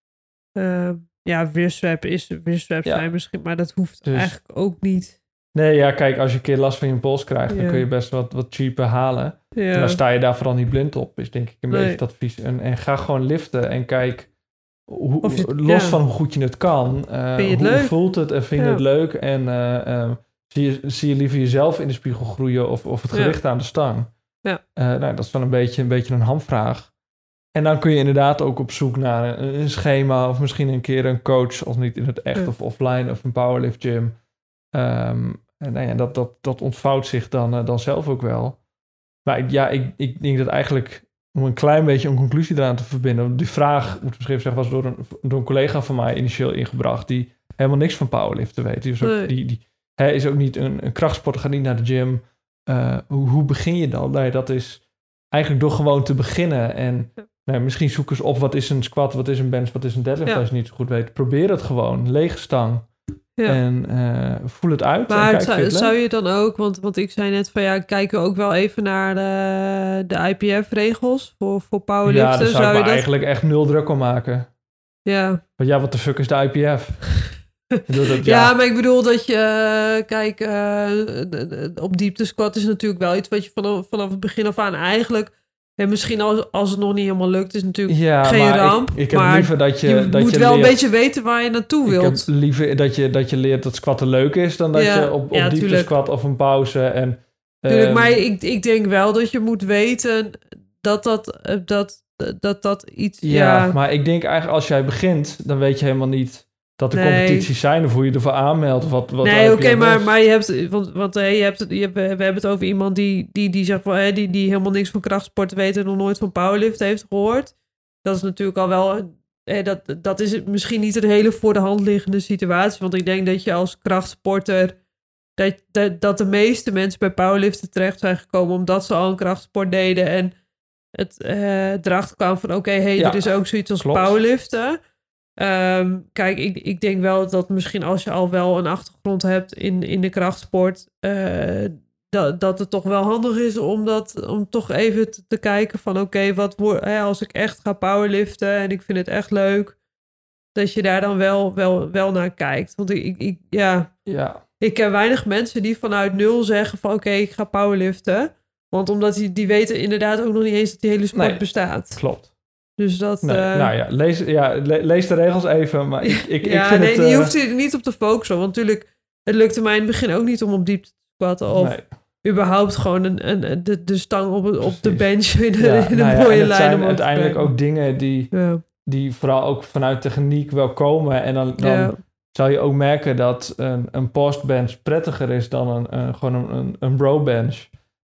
Ehm, ja, wristwrap is... Wristwraps Ja. zijn misschien... Maar dat hoeft Dus- eigenlijk ook niet. Nee, ja, kijk, als je een keer last van je pols krijgt, dan kun je best wat, wat cheaper halen. En dan sta je daar vooral niet blind op, is denk ik een Nee. beetje het advies. En, en ga gewoon liften en kijk, hoe, je los van hoe goed je het kan, Vind je het hoe leuk? voelt het en vind je het leuk? En eh, eh, zie, je, zie je liever jezelf in de spiegel groeien of, of het gewicht aan de stang? Ja. Eh, nou, dat is wel een beetje, een beetje een hamvraag. En dan kun je inderdaad ook op zoek naar een, een schema of misschien een keer een coach, als niet in het echt Ja. of offline of een powerlift gym. Ehm, en nou ja, dat, dat, dat ontvouwt zich dan, eh, dan zelf ook wel. Maar ik- ja, ik, ik denk dat eigenlijk, om een klein beetje een conclusie eraan te verbinden, die vraag, moet ik misschien zeggen, was door een, door een collega van mij initieel ingebracht, die helemaal niks van powerliften weet. Die is ook, Nee. die, die, hij is ook niet een, een krachtsporter, gaat niet naar de gym. Eh, hoe, hoe begin je dan? Nee, dat is eigenlijk door gewoon te beginnen. En. Nou, misschien zoek eens op wat is een squat, wat is een bench, wat is een deadlift Ja. als je niet zo goed weet. Probeer het gewoon, lege stang. ja. En eh, voel het uit. en Maar kijk, het zou, zou je dan ook, want, want ik zei net van ja, kijken we ook wel even naar de, de IPF-regels voor, voor Ja, powerliften. daar zou, ik je dat? eigenlijk echt nul druk om maken. Ja. Want ja, wat de fuck is de IPF? Dat, Ja. ja, maar ik bedoel dat je, eh, kijk, eh, op diepte squat is natuurlijk wel iets wat je vanaf, vanaf het begin af aan eigenlijk, en misschien als, als het nog niet helemaal lukt, is natuurlijk ja, geen ramp. Ik, ik heb maar liever dat je, je dat moet je wel leert, een beetje weten waar je naartoe Ik heb wilt. liever dat je, dat je leert dat squatten leuk is dan dat Ja, je op, op ja, diepte squat of een pauze. En, Tuurlijk, ehm, maar ik, ik denk wel dat je moet weten dat dat, eh, dat, dat, dat iets... Ja, maar ik denk eigenlijk als jij begint, dan weet je helemaal niet dat er Nee. competities zijn of hoe je ervoor aanmeldt. Of wat, wat nee, oké, maar, maar je hebt, want, want hè, je hebt, je hebt, we hebben het over iemand die, die, die, zegt, van, hè, die, die helemaal niks van krachtsport weet en nog nooit van powerlift heeft gehoord. Dat is natuurlijk al wel... dat, dat is misschien niet een hele voor de hand liggende situatie. Want ik denk dat je als krachtsporter... Dat, dat, dat de meeste mensen bij powerliften terecht zijn gekomen... omdat ze al een krachtsport deden... en het eh erachter kwam van... oké, hey, Ja, er is ook zoiets als klopt. powerliften. Ehm, kijk, ik, ik denk wel dat misschien als je al wel een achtergrond hebt in, in de krachtsport, eh, dat, dat het toch wel handig is om, dat, om toch even te, te kijken van oké, wat hè, als ik echt ga powerliften en ik vind het echt leuk, dat je daar dan wel, wel, wel naar kijkt. Want ik, ik, ik- ja, Ja, ik ken weinig mensen die vanuit nul zeggen van oké, ik ga powerliften. Want omdat die, die weten inderdaad ook nog niet eens dat die hele sport Nee. bestaat. klopt. Dus dat... Nee, eh, nou ja lees, ja, le- lees de regels even. Maar ik, ik, ja, ik vind nee, het... je eh, hoeft er niet op te focussen. Want natuurlijk, het lukte mij in het begin ook niet om op diepte te squatten. Of nee. überhaupt gewoon een, een, de, de stang op, op de bench in de, Ja, in de nou mooie het lijn. zijn te uiteindelijk ook dingen die, die vooral ook vanuit techniek wel komen. En dan, dan zal je ook merken dat een, een postbench prettiger is dan een, een, gewoon een, een, een bro bench.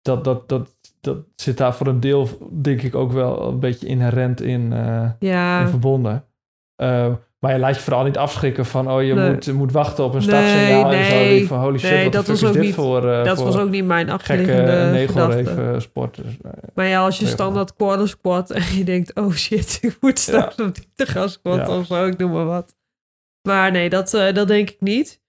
Dat, dat, dat, dat zit daar voor een deel, denk ik, ook wel een beetje inherent in, eh, in ja, verbonden. Eh, maar je laat je vooral niet afschrikken van, oh, je Nee. moet, moet wachten op een Nee, startsignaal en zo. nee. Die van, holy shit, Nee, wat dat was is ook dit niet- voor, eh, dat voor was ook niet mijn achterliggende gedachte. sport. Dus, eh, Maar ja, als je Nee, standaard quarter squat en je denkt, oh shit, ik moet straks op diepte gaan squatten Ja. of zo, ik noem maar wat. Maar nee, dat, eh, dat denk ik niet.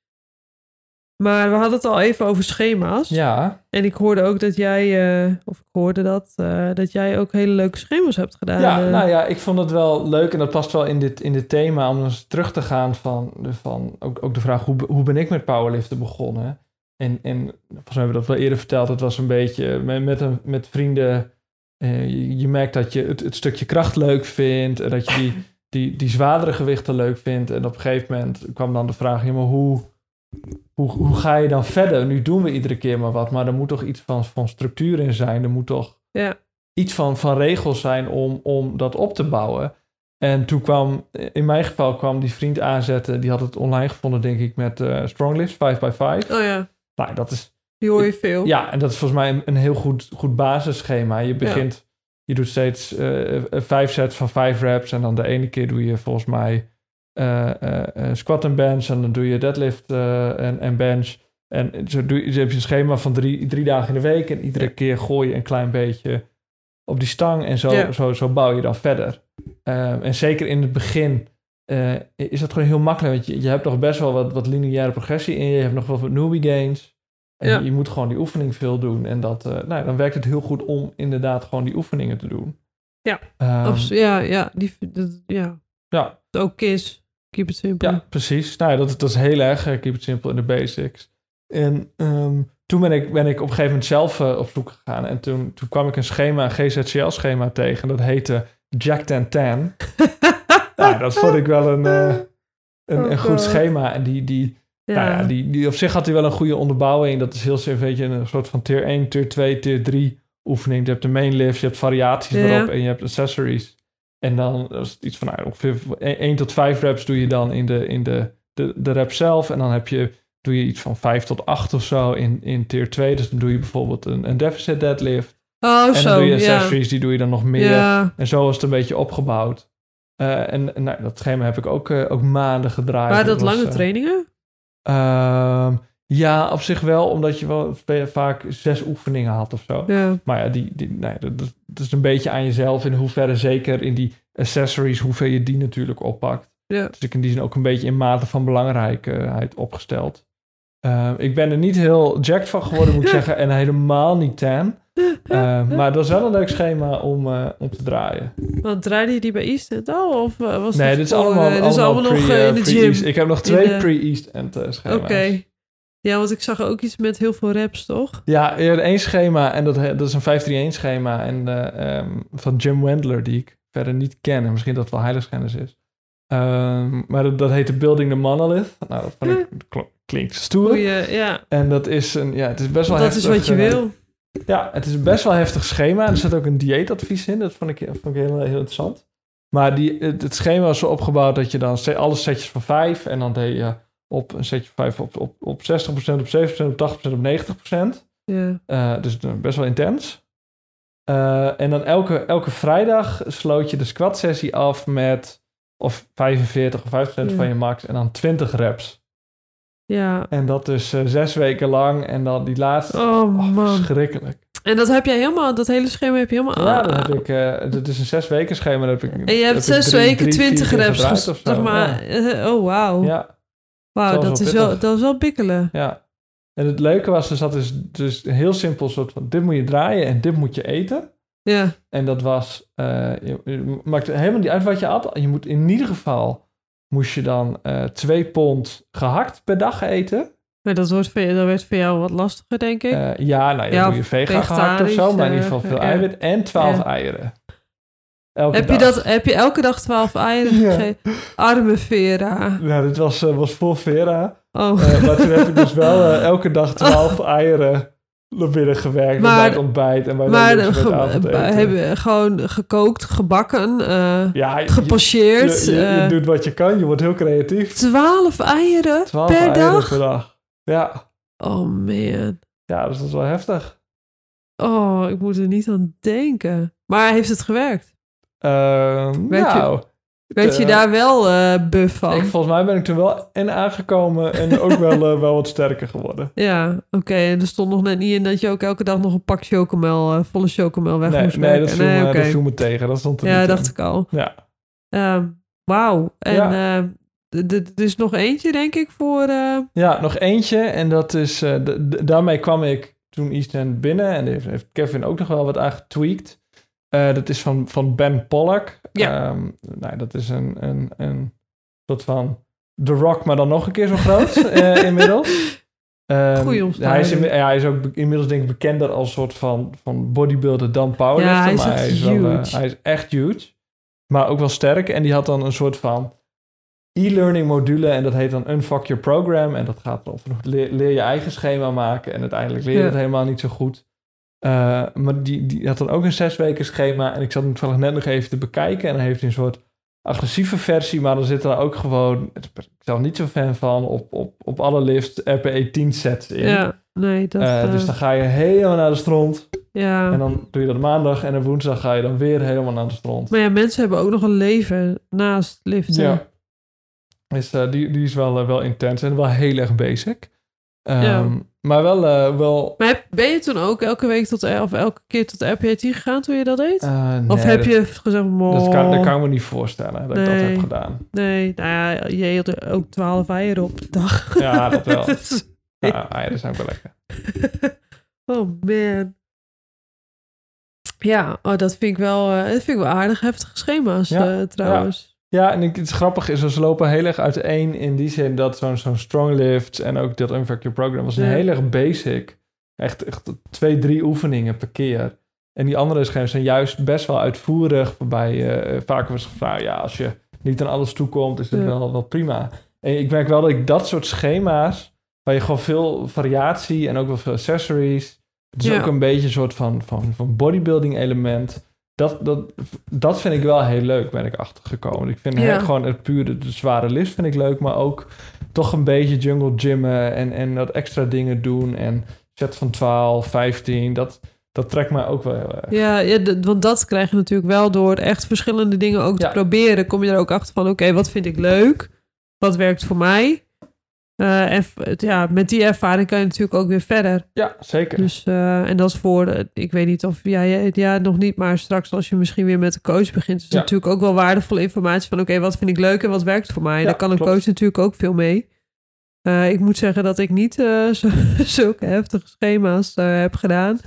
Maar we hadden het al even over schema's. ja, En ik hoorde ook dat jij, eh, of ik hoorde dat, eh, dat jij ook hele leuke schema's hebt gedaan. Ja, eh. nou ja, ik vond het wel leuk en dat past wel in dit, in dit thema om eens terug te gaan van, van ook, ook de vraag hoe, hoe ben ik met powerliften begonnen? En, en volgens mij hebben we dat wel eerder verteld, het was een beetje met, met, een, met vrienden, je, je merkt dat je het, het stukje kracht leuk vindt en dat je die, die, die zwaardere gewichten leuk vindt. En op een gegeven moment kwam dan de vraag, ja, maar hoe, hoe, hoe ga je dan verder? Nu doen we iedere keer maar wat, maar er moet toch iets van, van structuur in zijn, er moet toch Ja. iets van, van regels zijn om, om dat op te bouwen. En toen kwam, in mijn geval kwam die vriend aanzetten, die had het online gevonden, denk ik, met eh Stronglifts 5x5. Oh ja, Nou, dat is, die hoor je veel. ja, en dat is volgens mij een, een heel goed, goed basisschema. Je begint, je doet steeds eh, vijf sets van vijf reps en dan de ene keer doe je volgens mij eh, squat en bench en dan doe je deadlift en, en bench. En zo, doe je, heb je een schema van drie, drie dagen in de week en iedere keer gooi je een klein beetje op die stang en zo, Ja. zo, zo bouw je dan verder. Eh, en zeker in het begin is dat gewoon heel makkelijk, want je, je hebt nog best wel wat, wat lineaire progressie in je, je hebt nog wel wat newbie gains. En Ja. je, je moet gewoon die oefening veel doen. En dat, nou, dan werkt het heel goed om inderdaad gewoon die oefeningen te doen. Ja, Ehm, ja, ja, die, dat, ja. ja, Ook KISS. Keep it simple. ja, precies. Nou, ja, dat, dat is heel erg. eh, Keep it simple in de basics. En ehm, toen ben ik, ben ik op een gegeven moment zelf eh, op zoek gegaan. En toen, toen kwam ik een schema, een GZCL-schema tegen. Dat heette Jack 10 10. nou, dat vond ik wel een, eh, een, Oh een goed schema. En die, die, Ja. Nou ja, die, die op zich had hij wel een goede onderbouwing. Dat is heel een beetje een soort van tier 1, tier 2, tier 3 oefening. Je hebt de main lifts, je hebt variaties Ja. erop en je hebt accessories. En dan was het iets van nou, ongeveer 1 tot 5 reps doe je dan in de, in de, de, de rep zelf. En dan heb je, doe je iets van 5 tot 8 of zo in, in tier 2. Dus dan doe je bijvoorbeeld een, een deficit deadlift. Oh, en zo. dan doe je ja. accessories, die doe je dan nog meer. Ja. En zo was het een beetje opgebouwd. Eh, en en nou, dat schema heb ik ook, eh, ook maanden gedraaid. Waren dat was, lange eh, trainingen? Ehm, ja, op zich wel, omdat je wel vaak zes oefeningen had of zo. Ja. Maar ja, die, die, nee, dat, is een beetje aan jezelf in hoeverre, zeker in die accessories, hoeveel je die natuurlijk oppakt. Ja. Dus ik in die zin ook een beetje in mate van belangrijkheid opgesteld. Ehm, ik ben er niet heel jacked van geworden, moet ik zeggen, en helemaal niet tan. Ehm, maar dat is wel een leuk schema om, eh, om te draaien. Want draaide je die bij East End al? Of eh, was nee, het dit is allemaal, eh, dit allemaal nog pre- eh, eh, in de gym? Ik heb nog twee pre-East End eh, Oké. schema's. Ja, want ik zag ook iets met heel veel reps, toch? Ja, er één schema en dat, dat is een 531 schema en, eh, ehm, van Jim Wendler, die ik verder niet ken. En misschien dat het wel heiligschennis is. Ehm, maar dat, dat heette Building the Monolith. Nou, dat ik, kl- klinkt stoer. Goeie, ja. En dat is een, ja, het is best wel Dat is heftig. wat je wil. Ja, het is een best wel heftig schema. Er zit ook een dieetadvies in. Dat vond ik, vond ik heel, heel interessant. Maar die, het, het schema was zo opgebouwd dat je dan alle setjes van 5 en dan deed je op een setje van 5 op, op, op 60%, op 70%, op 80%, op 90%. Ja. Eh, dus eh, best wel intens. Eh, en dan elke, elke vrijdag sloot je de squat sessie af met of 45 of 5% Ja. van je max en dan 20 reps. Ja. En dat dus eh, zes weken lang en dan die laatste. Oh, Oh, man. verschrikkelijk. En dat heb jij helemaal, dat hele schema heb je helemaal... Ja, dan heb ik, het is een zes weken schema. Heb ik, En je heb hebt zes drie- weken drie, vier 20 keer reps zeg maar. oh, wauw. Ja, Wauw, dat dat, is wel, dat is wel bikkelen. ja. En het leuke was, er zat dus, dus een heel simpel soort van, dit moet je draaien en dit moet je eten. Ja. En dat was, eh, je, je maakt helemaal niet uit wat je at. Je moet in ieder geval, moest je dan eh twee pond gehakt per dag eten. Maar dat, wordt voor, dat werd voor jou wat lastiger, denk ik. Eh, ja, nou ja, Ja, doe je vega gehakt of zo, maar in ieder geval veel eiwit en 12 Ja. eieren. Elke heb, je dat, heb je elke dag 12 eieren Ja. gegeven? Arme Vera. Nou, dit was, eh, was voor Vera. Oh. Eh, maar toen heb ik dus wel eh, elke dag 12 eieren naar binnen gewerkt. Maar- bij het ontbijt en bij maar ge- hebben gewoon gekookt, gebakken, ja, je, gepocheerd. je, je, je doet wat je kan, je wordt heel creatief. 12 eieren 12 per eieren dag? per dag. Ja. Oh man. ja, dus dat is wel heftig. Oh, ik moet er niet aan denken. Maar heeft het gewerkt? Ehm, Weet je- nou, je eh, daar wel eh buff van? ik, volgens mij ben ik toen wel en aangekomen en ook wel, eh, wel wat sterker geworden. Ja, oké. En er stond nog net niet in dat je ook elke dag nog een pak chocomel, volle chocomel weg Nee, moest nee, werken. dat viel, me, oké. dat viel me tegen. Dat stond er Ja, dacht in. ik al. Ja. Ehm, Wauw. En Ja. er is nog eentje, denk ik, voor... Ja, nog eentje. En dat is, daarmee kwam ik toen Eastend binnen. En heeft, heeft Kevin ook nog wel wat aan getweakt. Eh, dat is van, van Ben Pollack. Ja. Ehm, nou, dat is een, een, een soort van The Rock, maar dan nog een keer zo groot eh, inmiddels. Ehm, Goeie hij, is ja, hij is ook inmiddels denk ik bekender als soort van, van bodybuilder dan powerlifter. Ja, hij is maar echt hij is, wel, eh, huge. hij is echt huge. Maar ook wel sterk. En die had dan een soort van e-learning module. En dat heet dan Unfuck Your Program. En dat gaat over leer, leer je eigen schema maken. En uiteindelijk leer je Ja. het helemaal niet zo goed. Eh, maar die, die had dan ook een zes weken schema. En ik zat hem toevallig net nog even te bekijken. En dan heeft hij een soort agressieve versie. Maar dan zit er ook gewoon, ik ben niet zo fan van, op, op, op alle lifts RPE 10 sets in. ja, nee, dat... Eh, dus dan ga je helemaal naar de stront. ja. En dan doe je dat maandag. En op woensdag ga je dan weer helemaal naar de stront. Maar ja, mensen hebben ook nog een leven naast liften. Ja. Dus eh, die, die is wel, wel intens en wel heel erg basic. Ehm, Ja. Maar wel, eh, wel Maar heb, ben je toen ook elke week tot, of elke keer tot RPT gegaan toen je dat deed? eh, of heb dat, je gezegd, "Mo, Dat kan, dat kan ik me niet voorstellen dat ik dat heb gedaan. nee, nou ja, je eet ook 12 eieren op de dag. Ja, dat wel. Dus- Ja, eieren zijn wel lekker. oh man. Ja, oh, dat vind ik wel, eh, dat vind ik wel aardig heftige schema's Ja, trouwens. Ja, en ik, het grappige is, ze lopen heel erg uiteen in die zin dat zo'n zo'n strong lift en ook dat Unfuck Your Program was een Ja. heel erg basic. Echt, echt twee, drie oefeningen per keer. En die andere schema's zijn juist best wel uitvoerig, waarbij eh, vaker was gevraagd, ja, als je niet aan alles toekomt, is het Ja. wel, wel prima. En ik merk wel dat ik dat soort schema's, waar je gewoon veel variatie en ook wel veel accessories, het is Ja. ook een beetje een soort van, van, van bodybuilding element. Dat, dat, dat vind ik wel heel leuk, ben ik achtergekomen. Ik vind Ja. gewoon het pure, de zware list vind ik leuk, maar ook toch een beetje jungle gymmen en, en wat extra dingen doen. En set van 12, 15, dat, dat trekt mij ook wel heel erg. Ja, ja want dat krijg je natuurlijk wel door echt verschillende dingen ook te Ja. proberen. Kom je er ook achter van, oké, wat vind ik leuk? Wat werkt voor mij? Eh, en ja, met die ervaring kan je natuurlijk ook weer verder. Ja, zeker. Dus, eh, en dat is voor, eh, ik weet niet of jij, ja, nog niet, maar straks als je misschien weer met de coach begint, is het Ja. natuurlijk ook wel waardevolle informatie van, oké, wat vind ik leuk en wat werkt voor mij? Ja, Daar kan een klopt. coach natuurlijk ook veel mee. Ik moet zeggen dat ik niet zo, zulke heftige schema's heb gedaan.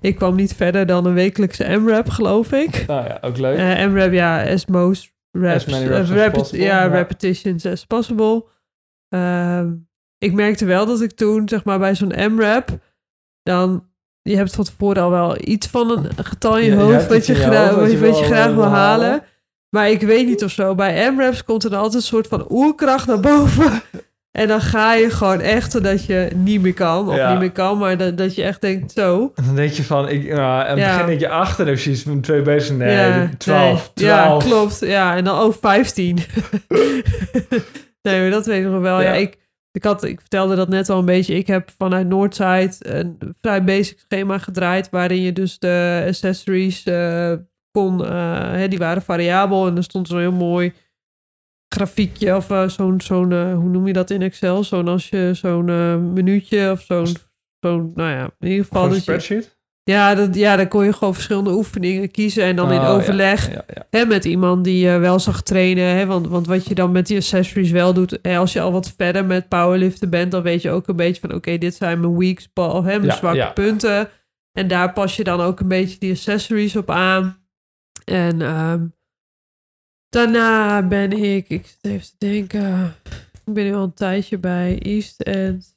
Ik kwam niet verder dan een wekelijkse M-rap, geloof ik. nou ja, ook leuk. M-rap, ja, as most reps. many reps as ja, ja. repetitions as possible. Ehm, ik merkte wel dat ik toen, zeg maar, bij zo'n M-rap, dan, je hebt van tevoren al wel iets van een getal in je, Ja, hoofd wat je, in je gra- hoofd wat je, je wat je wil, graag eh, wil halen. halen. Maar ik weet niet of zo. Bij M-raps komt er altijd een soort van oerkracht naar boven. En dan ga je gewoon echt totdat je niet meer kan. Of Ja. niet meer kan, maar dat, dat je echt denkt zo. En dan denk je van, ik, nou, Ja. begin denk je achter, je is met twee bezig. Nee, ja, 12, nee. Ja, 12. klopt. Ja, en dan ook 15. nee, dat weet ik nog wel. Ja. Ja. ik, ik, had, ik vertelde dat net al een beetje. Ik heb vanuit Noordside een vrij basic schema gedraaid. Waarin je dus de accessories uh, kon. Uh, hè, die waren variabel. En er stond zo'n heel mooi grafiekje. Of uh, zo'n, zo'n hoe noem je dat in Excel? Zo'n als je zo'n minuutje of zo'n. zo'n nou ja, in ieder geval. Een spreadsheet? Ja, dat, ja, dan kon je gewoon verschillende oefeningen kiezen. En dan in oh, overleg ja, ja, Hè, met iemand die je wel zag trainen. Hè, want, want wat je dan met die accessories wel doet. Hè, als je al wat verder met powerliften bent, dan weet je ook een beetje van: oké, dit zijn mijn weak of hè, mijn zwakke punten. En daar pas je dan ook een beetje die accessories op aan. En um, daarna ben ik, ik zit even te denken. Ik ben nu al een tijdje bij East End.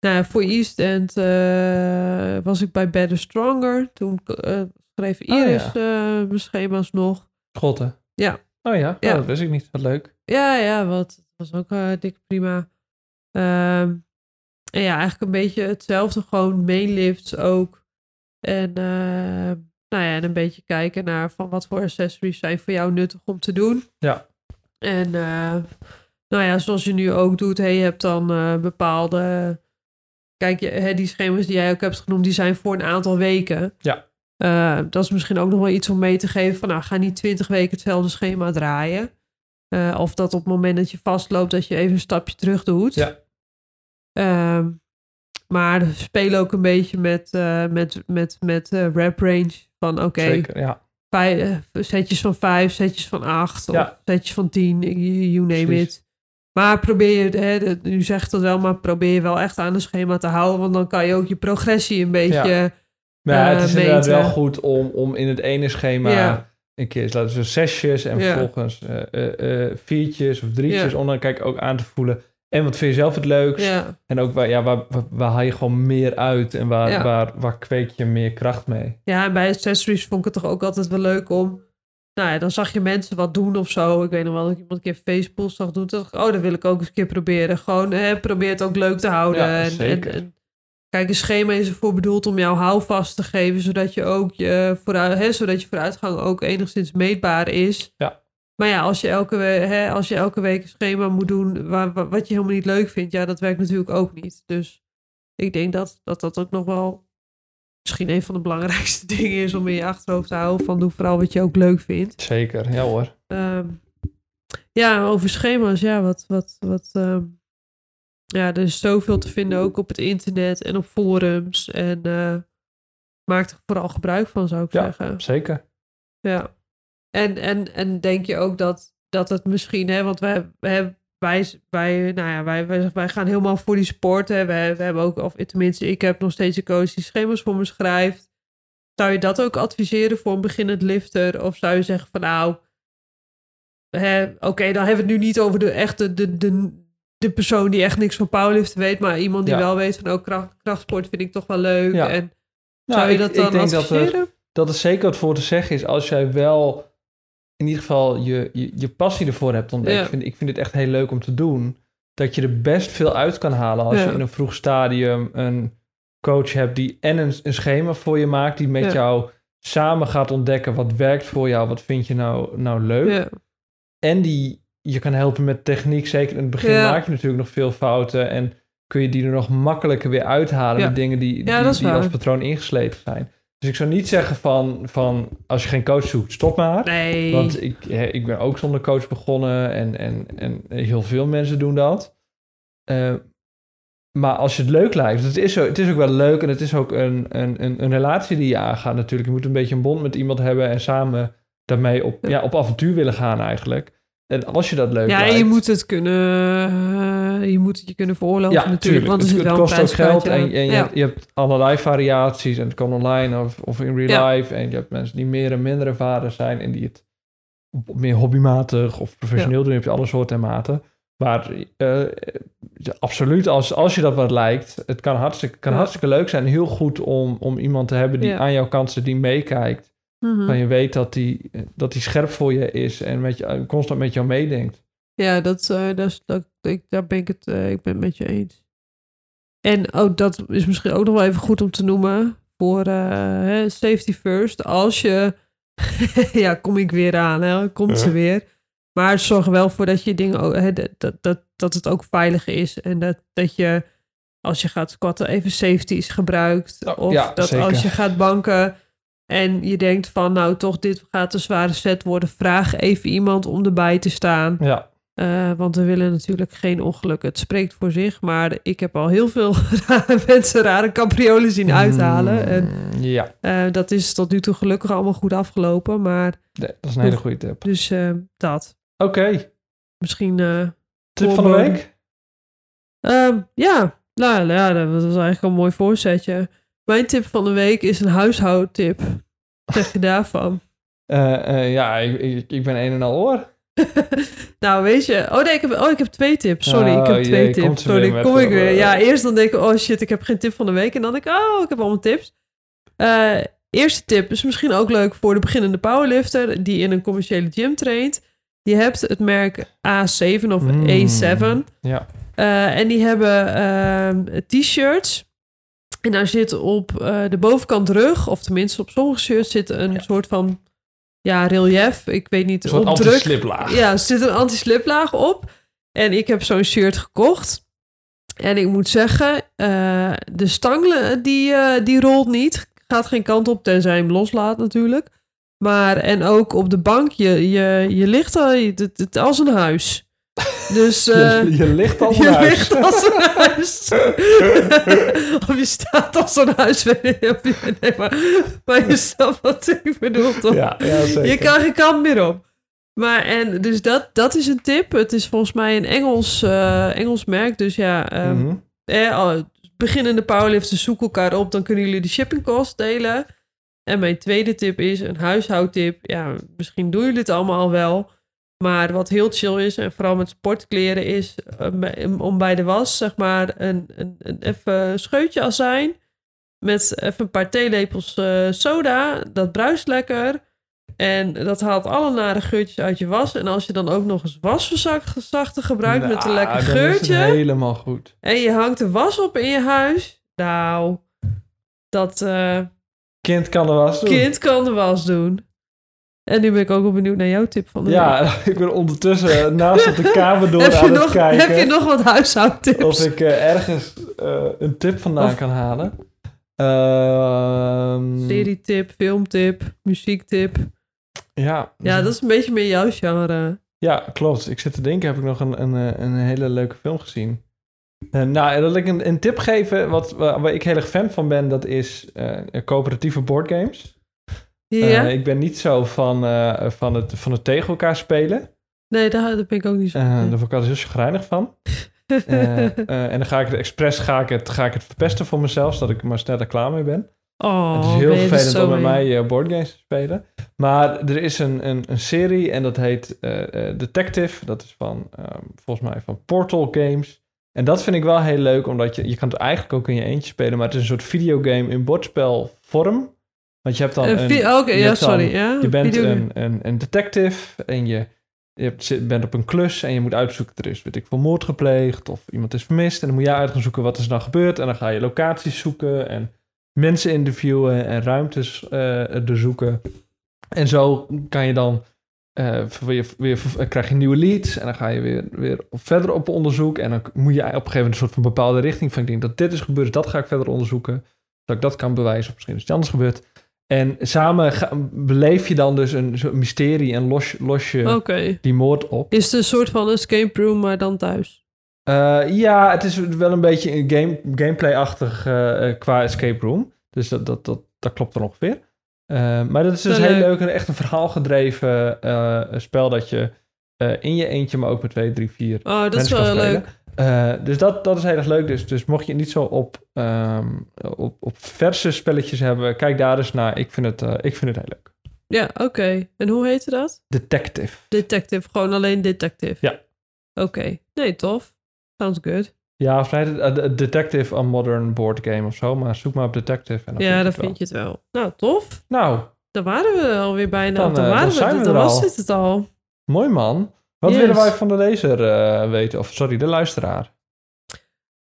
Nou, voor East End uh, was ik bij Better Stronger. Toen uh, schreef Iris oh, ja. uh, mijn schema's nog. Schotten? Ja. Oh ja, ja. Oh, dat wist ik niet. Wat leuk. Ja, ja, wat het was ook dik prima. Um, en ja, eigenlijk een beetje hetzelfde. Gewoon mainlifts ook. En, nou ja, en een beetje kijken naar van wat voor accessories zijn voor jou nuttig om te doen. Ja. En nou ja, zoals je nu ook doet. Hey, je hebt dan bepaalde Kijk, hè, die schema's die jij ook hebt genoemd, die zijn voor een aantal weken. Ja. Uh, dat is misschien ook nog wel iets om mee te geven van, nou, ga niet twintig weken hetzelfde schema draaien. Uh, of dat op het moment dat je vastloopt, dat je even een stapje terug doet. Ja. Uh, maar spelen ook een beetje met, uh, met, met, met rep range. Van oké, okay, ja. setjes van vijf, setjes van acht, ja. of setjes van tien, you name it. Maar probeer je, hè, nu zegt dat wel, maar probeer je wel echt aan het schema te houden. Want dan kan je ook je progressie een beetje. Ja, maar het is uh, inderdaad wel goed om, om in het ene schema een keer, laten we zesjes en vervolgens uh, uh, viertjes of drietjes. Om dan kijk ook aan te voelen. En wat vind je zelf het leukst? En ook waar, ja, waar, waar, waar, haal je gewoon meer uit en waar, waar, waar kweek je meer kracht mee? Ja, en bij accessories vond ik het toch ook altijd wel leuk om nou ja, dan zag je mensen wat doen of zo. Ik weet nog wel dat ik iemand een keer Facebook zag doen. Toen dacht ik, oh, dat wil ik ook eens een keer proberen. Gewoon, hè, probeer het ook leuk te houden. Ja, en, en, en, kijk, een schema is ervoor bedoeld om jou houvast te geven, zodat je ook je vooruit, hè, zodat je vooruitgang ook enigszins meetbaar is. Ja. Maar ja, als je elke, hè, als je elke week een schema moet doen waar, wat je helemaal niet leuk vindt, ja, dat werkt natuurlijk ook niet. Dus ik denk dat dat, dat ook nog wel misschien een van de belangrijkste dingen is om in je achterhoofd te houden. Van doe vooral wat je ook leuk vindt. Zeker, ja hoor. Um, ja, over schema's, ja, wat, wat, wat. Um, ja, er is zoveel te vinden ook op het internet en op forums. En uh, maak er vooral gebruik van, zou ik ja, zeggen. Zeker. Ja. En, en, en denk je ook dat, dat het misschien, hè, want wij, wij wij, wij, nou ja, wij, wij, wij gaan helemaal voor die sport. Hè. We, we hebben ook, of tenminste, ik heb nog steeds een coach die schema's voor me schrijft. Zou je dat ook adviseren voor een beginnend lifter? Of zou je zeggen van nou, oké, dan hebben we het nu niet over de echte, de, de, de persoon die echt niks van powerliften weet, maar iemand die wel weet van ook oh, kracht, krachtsport vind ik toch wel leuk. Ja. En nou, zou je dat dan ik denk adviseren? Dat er, dat er zeker wat voor te zeggen is als jij wel in ieder geval je, je, je passie ervoor hebt ontdekt. Ik, vind, ik vind het echt heel leuk om te doen. Dat je er best veel uit kan halen als je in een vroeg stadium een coach hebt die en een, een schema voor je maakt, die met jou samen gaat ontdekken wat werkt voor jou, wat vind je nou, nou leuk. En die je kan helpen met techniek. Zeker in het begin maak je natuurlijk nog veel fouten en kun je die er nog makkelijker weer uithalen met dingen die, die, die als patroon ingesleten zijn. Dus ik zou niet zeggen van, van als je geen coach zoekt, stop maar. Nee. Want ik, ik ben ook zonder coach begonnen en, en, en heel veel mensen doen dat. Uh, maar als je het leuk lijkt, het is, zo, het is ook wel leuk en het is ook een, een, een, een relatie die je aangaat natuurlijk. Je moet een beetje een bond met iemand hebben en samen daarmee op, ja, op avontuur willen gaan eigenlijk. En als je dat leuk ja, lijkt... je moet het kunnen... Uh, je moet het je kunnen veroorloven ja, natuurlijk. Want het, het, het kost ook geld en, en je, hebt, je, hebt, allerlei variaties. En het kan online of, of in real life. En je hebt mensen die meer en minder ervaren zijn... en die het meer hobbymatig of professioneel doen. Je hebt alle soorten en maten. Maar uh, absoluut, als, als je dat wat lijkt... het kan hartstikke, kan hartstikke leuk zijn. Heel goed om, om iemand te hebben die aan jouw kant zit, die meekijkt. Mm je weet dat die, dat die scherp voor je is en met je, constant met jou meedenkt. Ja, dat, uh, dat, dat, ik, daar ben ik het uh, ik ben met je eens. En ook dat is misschien ook nog wel even goed om te noemen voor uh, safety first. Als je, ja, kom ik weer aan, hè? komt ze weer. Maar zorg er wel voor dat je dingen ook, hè, dat, dat, dat, dat het ook veilig is. En dat, dat je als je gaat squatten even safeties gebruikt. Oh, of ja, dat zeker. als je gaat banken en je denkt van nou toch dit gaat een zware set worden. Vraag even iemand om erbij te staan. Ja, Eh, want we willen natuurlijk geen ongeluk. Het spreekt voor zich. Maar ik heb al heel veel rare mensen rare capriolen zien uithalen. En Mm, ja, eh, dat is tot nu toe gelukkig allemaal goed afgelopen. Maar nee, dat is een hele goede tip. dus eh, dat. Oké, Misschien. tip van de week? ehm, ja, nou ja, dat was eigenlijk een mooi voorzetje. Mijn tip van de week is een huishoudtip. Wat zeg je daarvan? Eh, eh, ja, ik, ik, ik ben een en al oor. nou, weet je. Oh nee, ik heb, oh, ik heb twee tips. Sorry, ik Oh, heb twee jee, komt tips. Sorry, kom ik eh, weer. Ja, eerst dan denk ik, oh shit, ik heb geen tip van de week. En dan denk ik, oh, ik heb allemaal tips. Eh, eerste tip is misschien ook leuk voor de beginnende powerlifter die in een commerciële gym traint. Je hebt het merk A7 of Mm. A7. Ja, Eh, en die hebben ehm, t-shirts. En daar zit op eh, de bovenkant rug, of tenminste op sommige shirts, zit een soort van ja, relief. Ik weet niet, een soort anti-sliplaag. Ja, er zit een anti-sliplaag op. En ik heb zo'n shirt gekocht. En ik moet zeggen, eh, de stang die, eh, die rolt niet. Gaat geen kant op, tenzij je hem loslaat natuurlijk. Maar, en ook op de bank, je, je, je ligt al, je- het, het, als een huis. Dus... eh, je, je ligt je ligt als een huis. of je staat als een huis. je- Nee, maar, maar je snapt wat ik bedoel, toch? Ja, ja, zeker. je kan geen kant meer op. Maar en dus dat, dat is een tip. Het is volgens mij een Engels, eh, Engels merk. Dus ja, ehm, Mhm. eh, al- beginnende powerlifters zoeken elkaar op. Dan kunnen jullie de shipping cost delen. En mijn tweede tip is een huishoudtip. Ja, misschien doen jullie het allemaal al wel. Maar wat heel chill is, en vooral met sportkleren, is eh, om bij de was, zeg maar, een, een, een even scheutje azijn. Met even een paar theelepels eh, soda. Dat bruist lekker. En dat haalt alle nare geurtjes uit je was. En als je dan ook nog eens wasverzachter gebruikt met een Nou, lekker geurtje. helemaal goed. En je hangt de was op in je huis. Nou, dat eh, Kind kan er was doen. kind kan de was doen. En nu ben ik ook wel benieuwd naar jouw tip van de week. Ja, ik ben ondertussen naast op de kamer door heb, je het nog, kijken. heb je nog wat huishoudtips? Of ik eh, ergens eh, een tip vandaan Of- kan halen. Ehm, Serietip, filmtip, muziektip. Ja, Ja, dat is een beetje meer jouw genre. ja, klopt. Ik zit te denken, heb ik nog een, een, eh, een hele leuke film gezien. Eh, nou, dat ik een, een tip geven, wat, waar waar ik heel erg fan van ben, dat is eh, coöperatieve boardgames. Ja? Eh, ik ben niet zo van, eh, van, het, van het tegen elkaar spelen. nee, daar, daar ben ik ook niet zo Eh, van. daar word ik altijd heel chagrijnig van. Eh, eh, en dan ga ik het expres ga ik het, ga ik het verpesten voor mezelf, zodat ik er maar sneller klaar mee ben. oh, het is heel er vervelend om met mij eh, boardgames te spelen. Maar er is een, een, een serie en dat heet eh, eh, Detective. Dat is van, ehm, volgens mij van Portal Games. En dat vind ik wel heel leuk, omdat je, je kan het eigenlijk ook in je eentje spelen. Maar het is een soort videogame in bordspelvorm. Want je hebt dan Een een... je ja, dan- sorry. Ja, Je bent een, een, een detective en je, je hebt, bent op een klus en je moet uitzoeken, er is weet ik veel moord gepleegd of iemand is vermist. En dan moet jij uit gaan zoeken wat is nou gebeurd. En dan ga je locaties zoeken en mensen interviewen en ruimtes eh doorzoeken. En zo kan je dan, eh, weer, weer, krijg je nieuwe leads en dan ga je weer, weer verder op onderzoek. En dan moet je op een gegeven moment een soort van bepaalde richting van, ik denk dat dit is gebeurd, dat ga ik verder onderzoeken. Zodat ik dat kan bewijzen of misschien is het anders gebeurd. En samen ga- beleef je dan dus een soort mysterie en los, los je die moord op. Is het een soort van escape room, maar dan thuis? Eh, ja, het is wel een beetje een game, gameplay-achtig eh, eh, qua escape room. Dus dat, dat, dat, dat klopt er ongeveer. Maar dat is dus heel leuk. en Echt een verhaalgedreven spel dat je in je eentje, maar ook met twee, drie, vier Oh, dat is wel leuk. Eh, dus dat, dat is heel erg leuk. Dus, dus mocht je niet zo op, ehm, op, op verse spelletjes hebben, kijk daar eens naar. Ik vind het, eh, ik vind het heel leuk. Ja, oké. En hoe heette dat? Detective. Detective, gewoon alleen detective. Ja. Oké. Nee, tof. Sounds good. Ja, of het eh, Detective a Modern Board Game of zo. Maar zoek maar op Detective. En dan ja, dan het vind je het wel. Nou, tof. Nou, Dan waren we alweer bijna. Dan, Dan, waren dan zijn we dan er was al. dit het al. mooi man. Wat Yes. willen wij van de lezer eh, weten? Of sorry, de luisteraar.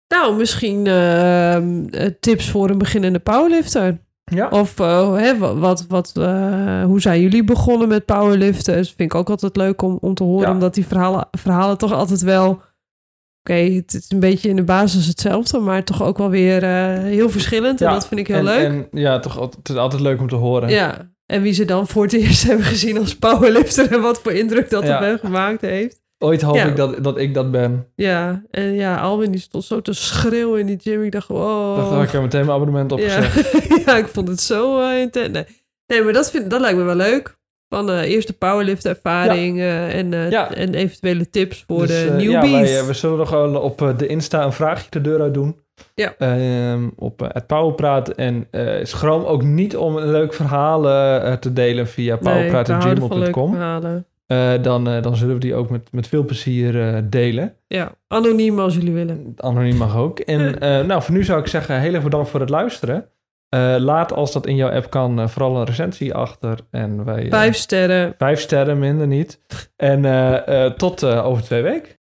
Nou, misschien ehm, eh, tips voor een beginnende powerlifter. Ja. Of eh, hè, wa- wat, wat, hoe zijn jullie begonnen met powerliften? Dat vind ik ook altijd leuk om, om te horen. Ja. Omdat die verhalen, verhalen toch altijd wel... Oké, het is een beetje in de basis hetzelfde, maar toch ook wel weer heel verschillend. En Ja, dat vind ik heel en, leuk. En ja, toch altijd, het is altijd leuk om te horen. Ja, en wie ze dan voor het eerst hebben gezien als powerlifter en wat voor indruk dat Ja. op hen gemaakt heeft. Ooit hoop Ja. ik dat, dat ik dat ben. Ja, en ja, Alwin die stond zo te schreeuwen in die gym. Ik dacht, oh. Dacht, ik heb meteen mijn abonnement ja. opgezegd. ja, ik vond het zo eh, intens. Nee. nee, maar dat, vind, dat lijkt me wel leuk. Van eh eerste powerlift ervaring eh, en, en eventuele tips voor Dus, de newbies. Ja, wij, we zullen nog wel op de Insta een vraagje de deur uit doen. Ja. Ehm, op eh, het Powerpraat. En eh, schroom ook niet om een leuk verhaal eh, te delen via Nee, powerpraat.gmail.com. verhalen. Eh, dan, eh, dan zullen we die ook met, met veel plezier eh, delen. Ja, anoniem als jullie willen. Anoniem mag ook. En eh, nou, voor nu zou ik zeggen, heel erg bedankt voor het luisteren. Eh, laat als dat in jouw app kan eh, vooral een recensie achter. En wij, eh, Vijf sterren. vijf sterren, minder niet. En eh, eh, tot eh, over twee weken.